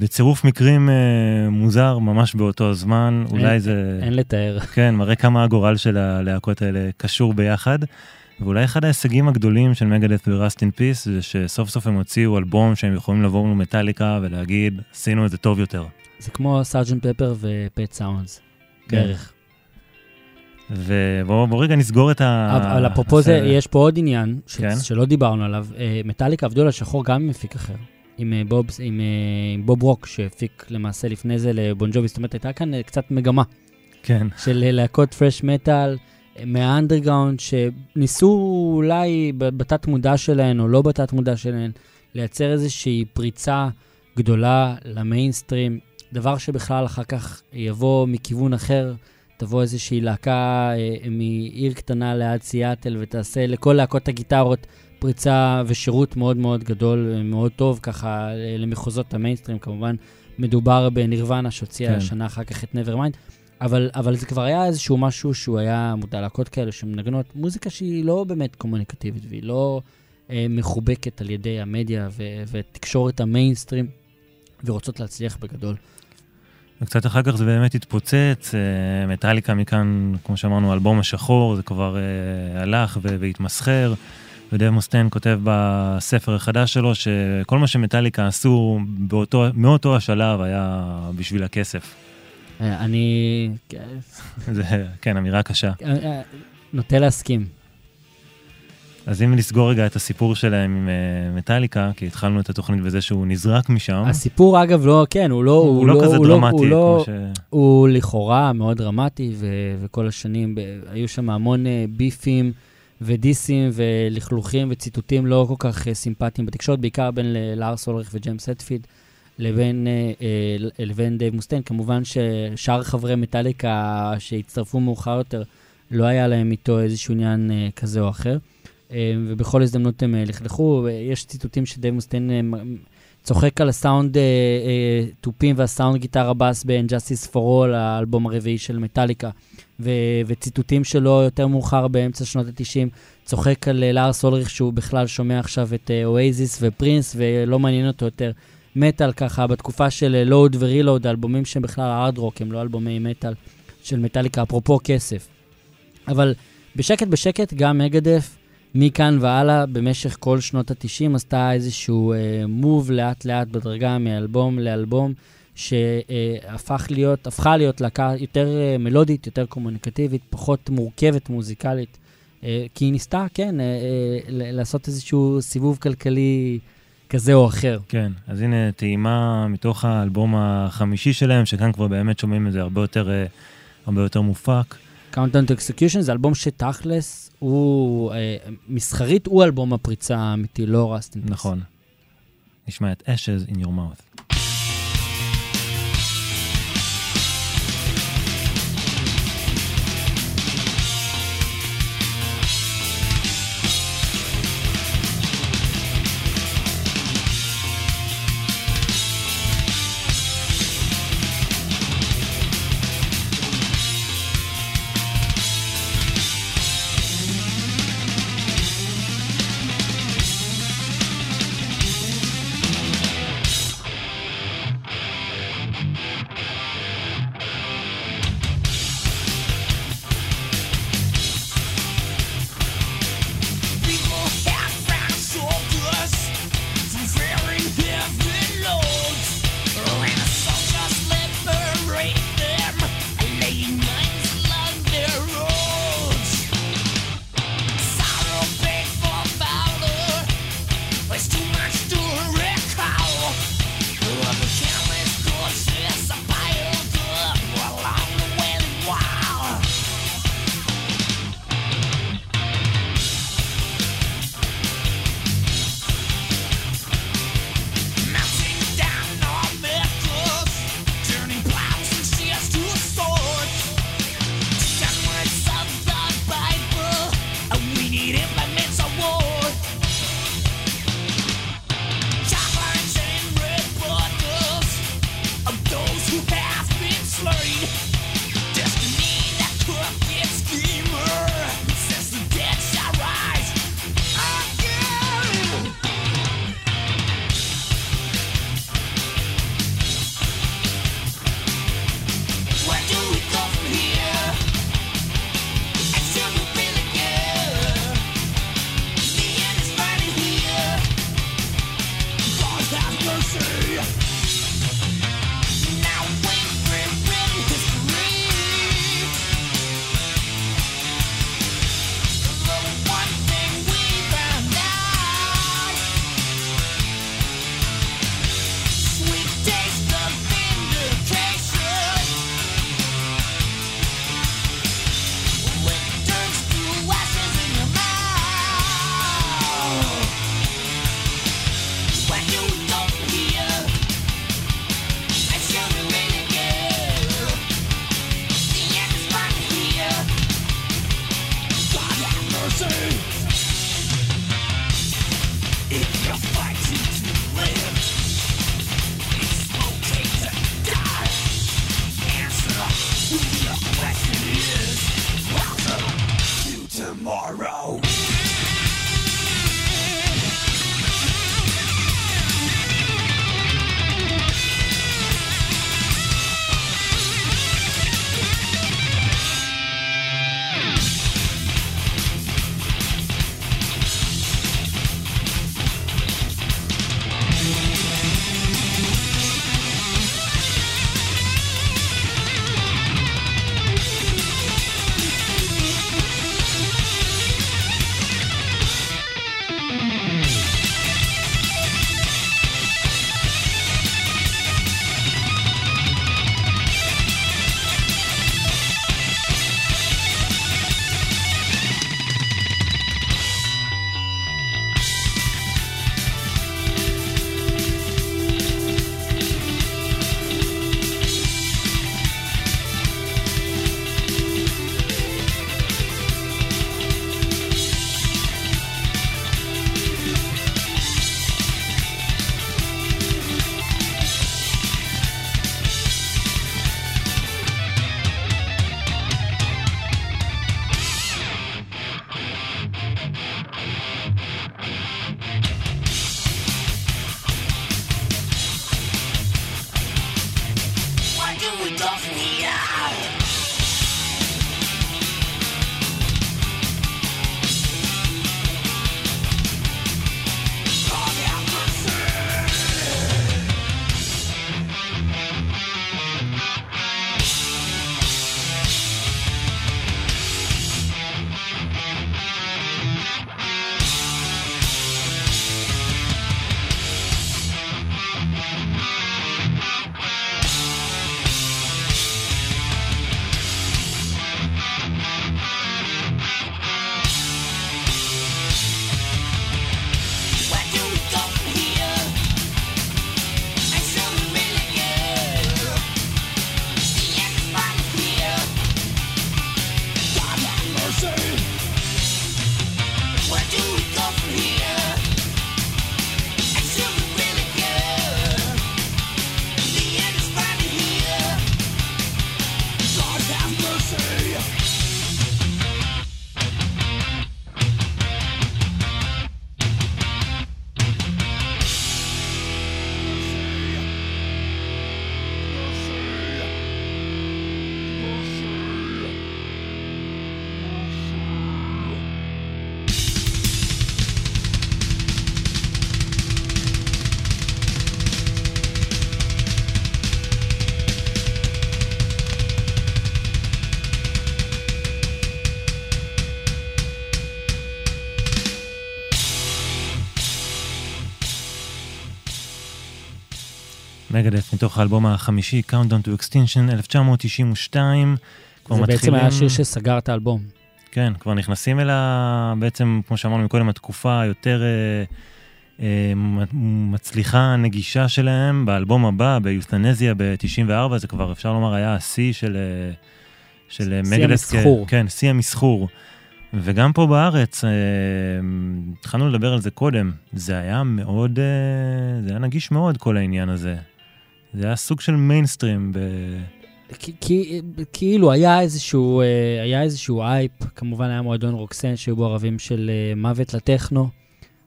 בצירוף מקרים אה, מוזר, ממש באותו זמן, אולי אין- זה, אין לתאר. כן, מראה כמה הגורל של הלהקות האלה קשור ביחד. ואולי אחד ההישגים הגדולים של מגדס ו-Rust in Peace זה שסוף סוף הם הוציאו אלבום שהם יכולים לבוא למטאליקה ולהגיד, עשינו את זה טוב יותר. זה כמו סארג'נט פפר ופט סאונדס. כן. בערך. ובואו בוא רגע נסגור את ה... אבל אפרופו זה. יש פה עוד עניין, ש- כן. שלא דיברנו עליו. אה, מטאליקה עבדו על השחור גם עם מפיק אחר. עם אה, בוב, עם, אה, עם בוב רוק, שהפיק למעשה לפני זה לבון ג'ובי. זאת אומרת, הייתה כאן קצת מגמה כן, של להקות פרש מטאל מהאנדרגאונד, שניסו אולי בתת מודע שלהן, או לא בתת מודע שלהן, לייצר איזושהי פריצה גדולה למיינסטרים, דבר שבכלל אחר כך יבוא מכיוון אחר, תבוא איזושהי להקה אה, מעיר קטנה ליד סיאטל ותעשה לכל להקות הגיטרות פריצה ושירות מאוד מאוד גדול, אה, מאוד טוב, ככה אה, למחוזות המיינסטרים, כמובן. מדובר בנירוונה שהוציאה כן. שנה אחר כך את Nevermind, אבל, אבל זה כבר היה איזשהו משהו שהוא היה מודע להקות כאלה שמנגנות מוזיקה שהיא לא באמת קומוניקטיבית והיא לא אה, מחובקת על ידי המדיה ו- ותקשורת המיינסטרים ורוצות להצליח בגדול. וקצת אחר כך זה באמת התפוצץ, אה, מטאליקה מכאן, כמו שאמרנו, האלבום השחור, זה כבר אה, הלך והתמסחר, ודב מוסטיין כותב בספר החדש שלו שכל מה שמטאליקה עשו באותו, מאותו השלב היה בשביל הכסף. אה, אני (laughs) זה, כן, אמירה קשה. נוטה להסכים. אז אם נסגור רגע את הסיפור שלהם עם אה, מטאליקה, כי התחלנו את התוכנית בזה שהוא נזרק משם, הסיפור, אגב, לא, כן, הוא לא... הוא לא כזה הוא דרמטי, הוא לא, כמו ש... הוא לכאורה מאוד דרמטי, ו- וכל השנים ב- היו שם המון אה, ביפים ודיסים ולכלוכים וציטוטים לא כל כך אה, סימפטיים בתקשורת, בעיקר בין לארס אולריך וג'יימס הטפילד לבין, לבין דייב מוסטיין. כמובן ששאר חברי מטאליקה שהצטרפו מאוחר יותר, לא היה להם איתו איזשהו עניין כזה או אחר. אה, ובכל הזדמנות הם אה, לכלכו. יש ציטוטים שדייב מוסטיין אה, צוחק על הסאונד אה, אה, תופים והסאונד גיטרה בס ב-And Justice for All, האלבום הרביעי של מטאליקה, וציטוטים שלו יותר מאוחר באמצע שנות ה-90, צוחק על אה, לארס אולריך שהוא בכלל שומע עכשיו את אואזיס ופרינס ולא מעניין אותו יותר מטאל ככה בתקופה של Load ו-Reload, האלבומים שהם בכלל הארד רוק, הם לא אלבומי מטאל של מטאליקה, אפרופו כסף. אבל בשקט בשקט גם מגדף מכאן והלאה, במשך כל שנות ה-90, עשתה איזשהו מוב לאט לאט בדרגה מאלבום לאלבום, שהפך להיות, הפכה להיות להקה יותר אה, מלודית, יותר קומוניקטיבית, פחות מורכבת מוזיקלית, אה, כי היא ניסתה, כן, אה, אה, לעשות איזשהו סיבוב כלכלי כזה או אחר. כן, אז הנה טעימה מתוך האלבום החמישי שלהם, שכאן כבר באמת שומעים את זה הרבה יותר, אה, הרבה יותר מופק. Countdown to Execution זה אלבום שתכלס הוא, אה, מסחרית הוא אלבום הפריצה האמיתי, לא רסטין. נכון. נשמע את Ashes in your mouth. מתוך האלבום החמישי, Countdown to Extinction, 1992. כבר זה בעצם מתחילים- היה השיר שסגר את האלבום. כן, כבר נכנסים אל ה... בעצם, כמו שאמרנו מקודם, התקופה היותר אה, אה, מצליחה, נגישה שלהם. באלבום הבא, ביותנזיה ב-94, זה כבר, אפשר לומר, היה השיא של, אה, של אה, שיא מגדף. המסחור. כן, שיא המסחור. וגם פה בארץ, אה, התחלנו לדבר על זה קודם, זה היה מאוד, אה, זה היה נגיש מאוד, כל העניין הזה. זה היה סוג של מיינסטרים. ב... כי- כאילו היה איזשהו, אה, היה איזשהו הייפ, כמובן היה מועדון רוקסן שהיו בו ערבים של אה, מוות לטכנו,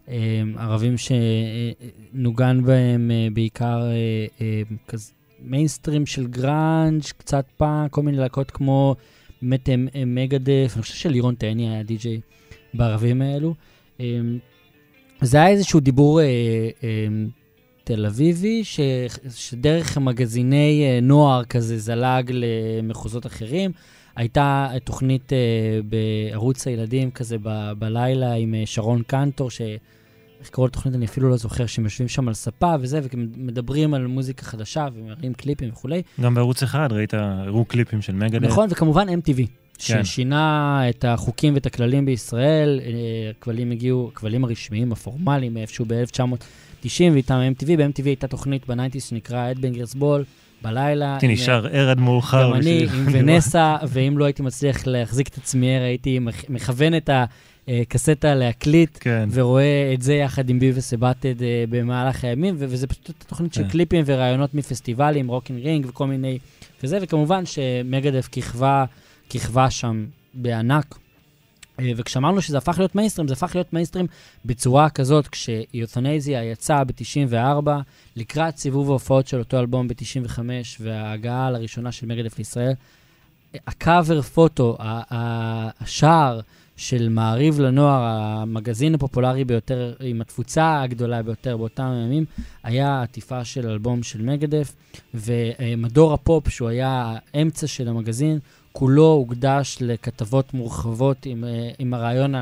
אה, ערבים שנוגן בהם בעיקר כזה מיינסטרים של גראנג', קצת פאנק, כל מיני להקות כמו באמת מגדף, אני חושב שלירון תאני היה די-ג'יי בערבים האלו. זה היה איזשהו דיבור תל אביבי, ש, שדרך מגזיני אה, נוער כזה זלג למחוזות אחרים. הייתה תוכנית אה, בערוץ הילדים כזה ב, בלילה עם אה, שרון קנטור, ש... איך קראו לתוכנית, אני אפילו לא זוכר, שהם יושבים שם על ספה וזה, ומדברים על מוזיקה חדשה ומראים קליפים וכולי. גם בערוץ אחד ראית, הראו קליפים של מגדף. נכון, וכמובן MTV, כן. ששינה את החוקים ואת הכללים בישראל. אה, הכבלים הגיעו, הכבלים הרשמיים, הפורמליים, איפשהו ב-1990, ואיתם MTV. ב-MTV הייתה תוכנית ב nineties שנקרא Headbangers Ball, בלילה. הייתי עם- נשאר ער עד מאוחר. גם אני, עם ונסה, ואם לא הייתי מצליח להחזיק את עצמי ער, הייתי מכ- מכוון את הקסטה להקליט, כן. ורואה את זה יחד עם ביוויס ובאטהד במהלך הימים, וזה פשוט תוכנית של כן. קליפים וראיונות מפסטיבלים, Rock am Ring וכל מיני, וזה, וכמובן שמגדף כיכבה, כיכבה שם בענק. אה, וכשאמרנו שזה הפך להיות מיינסטרים, זה הפך להיות מיינסטרים בצורה כזאת, כש Youthanasia יצא ב-94, לקראת סיבוב ההופעות של אותו אלבום ב-95, וההגעה לראשונה של מגדף לישראל, ה cover photo, השער של מעריב לנוער, המגזין הפופולרי ביותר, עם התפוצה הגדולה ביותר באותם ימים, היה עטיפה של אלבום של מגדף, ומדור הפופ, שהוא היה האמצע של המגזין, כולו הוקדש לכתבות מורחבות עם, אה, עם הראיון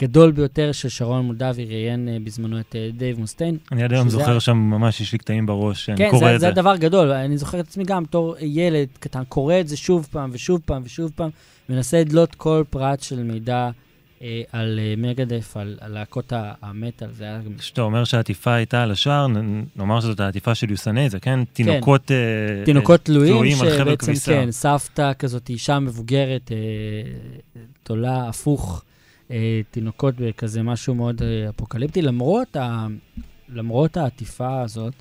הגדול ביותר של שרון מולדבי, ראיין אה, בזמנו את אה, דייב מוסטיין. אני עד היום זוכר שם, ממש יש לי קטעים בראש, שאני כן, קורא זה, את זה זה. הדבר גדול. אני זוכר את עצמי גם בתור ילד קטן, קורא את זה שוב פעם ושוב פעם ושוב פעם, מנסה לדלות כל פרט של מידע על אה, מגדף, על, להקות המטאל. זה היה גם... כשאתה אומר שהעטיפה הייתה על השער, נאמר שזאת העטיפה של יוסנזה, כן? תינוקות... אה, תינוקות תלויים, על חבל כביסה. כן, סבתא כזאת, אישה מבוגרת, אה, תולה הפוך, אה, תינוקות בכזה משהו מאוד אה, אפוקליפטי. למרות, ה, למרות העטיפה הזאת,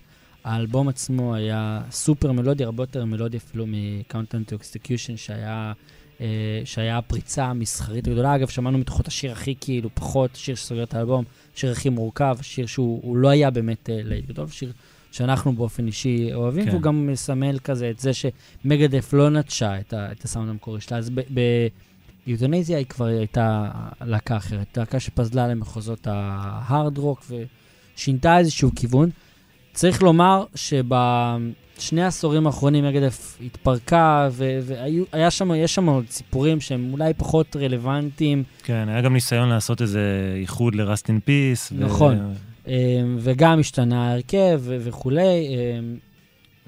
האלבום עצמו היה סופר מלודי, הרבה יותר מלודי אפילו מ-Countdown to Execution, שהיה, אה, שהיה הפריצה המסחרית הגדולה. אגב, שמענו מתוכו את השיר הכי כאילו פחות, שיר שסוגר את האלבום, שיר הכי מורכב, שיר שהוא הוא לא היה באמת אה, להיט גדול, שיר שאנחנו באופן אישי אוהבים, כן. והוא גם מסמל כזה את זה שמגדף לא נטשה את, ה, את הסאונד המקורי שלה. אז ביוטוניזיה היא כבר הייתה להקה אחרת, להקה שפזלה למחוזות ההארד רוק ושינתה איזשהו כיוון. צריך לומר שבשני העשורים האחרונים מגדף התפרקה, ו- והיה שם, יש שם עוד סיפורים שהם אולי פחות רלוונטיים, כן, היה גם ניסיון לעשות איזה איחוד ל Rust in Peace. נכון. אמ, וגם השתנה ההרכב ו- וכולי. אמ,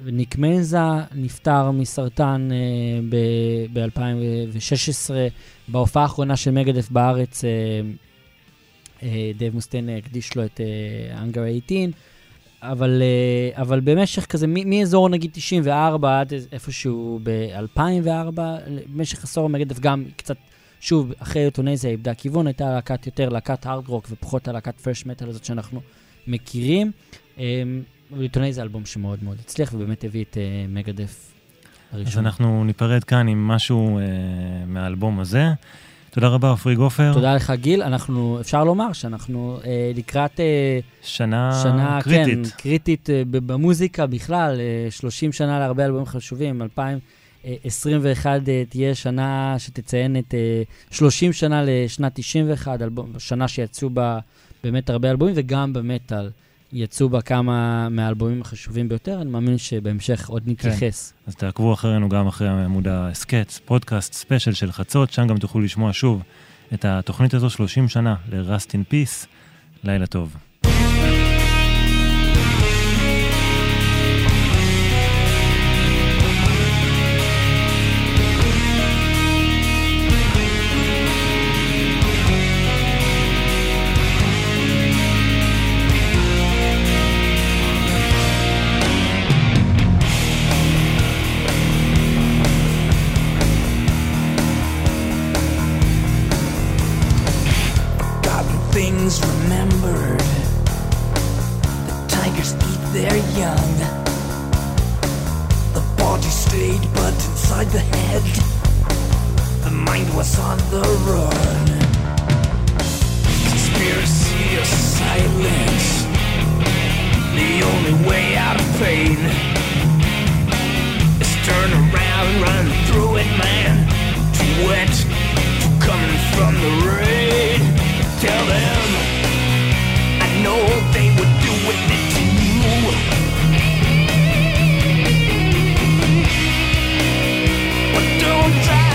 ניק מנזה נפטר מסרטן ב-2016. בהופעה האחרונה של מגדף בארץ, אה, אה, דייב מוסטיין הקדיש לו את אנגר 18. אבל, אה, אבל במשך כזה, מאזור נגיד 94 עד איפשהו ב-2004, במשך עשור מגדף גם קצת, שוב, אחרי אוטונזיה איבדה כיוון, הייתה להקת יותר להקת הארד רוק ופחות הלהקת פרש מטאל הזאת שאנחנו מכירים. אוטונזיה זה אלבום שמאוד מאוד הצליח ובאמת הביא את אה, מגדף אז הראשון. אנחנו ניפרד כאן עם משהו אה, מהאלבום הזה. תודה רבה, עפרי גופר. תודה לך, גיל. אנחנו, אפשר לומר שאנחנו אה, לקראת אה, שנה, שנה, קריטית. כן, קריטית אה, במוזיקה בכלל, אה, 30 שנה להרבה אלבומים חשובים, 2021 אה, תהיה שנה שתציין את אה, 30 שנה לשנת 91, אלבום, שנה שיצאו בה באמת הרבה אלבומים, וגם במטאל יצאו בה כמה מהאלבומים החשובים ביותר, אני מאמין שבהמשך עוד נתייחס. אז תעקבו אחרינו גם אחרי עמוד ההסכת, פודקאסט ספיישל של חצות, שם גם תוכלו לשמוע שוב את התוכנית הזו 30 שנה ל-Rust in Peace. לילה טוב. Their young. The body stayed, but inside the head, the mind was on the run. Conspiracy of silence. The only way out of pain is turn around, run through it, man. Too wet, too coming from the rain. Tell them I know they would do it Don't try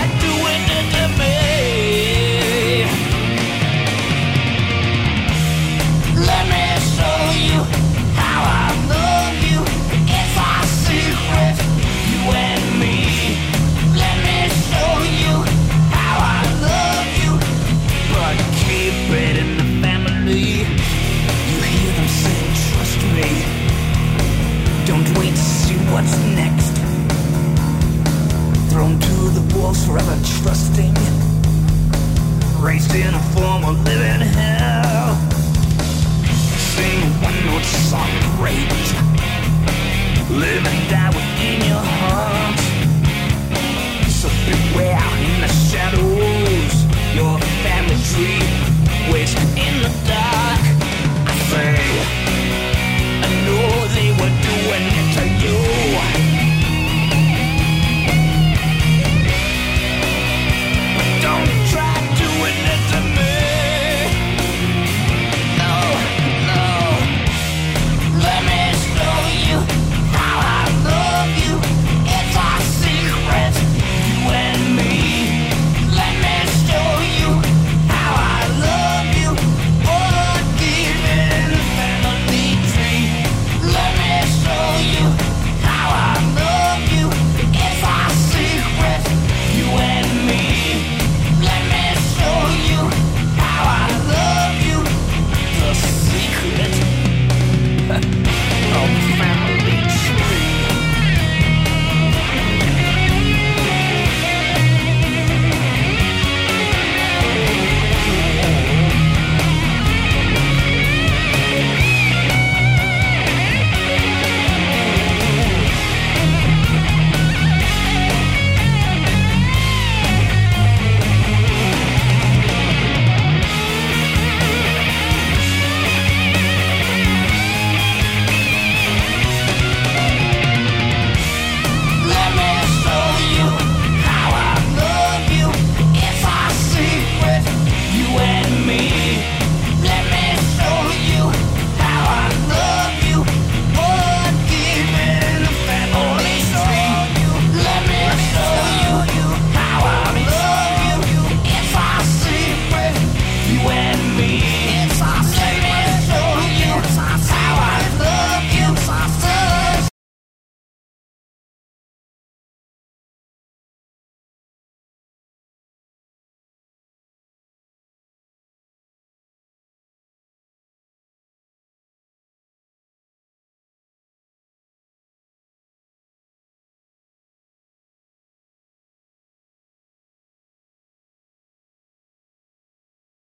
raised in a form of living hell. Sing one note song, rage. Live and die your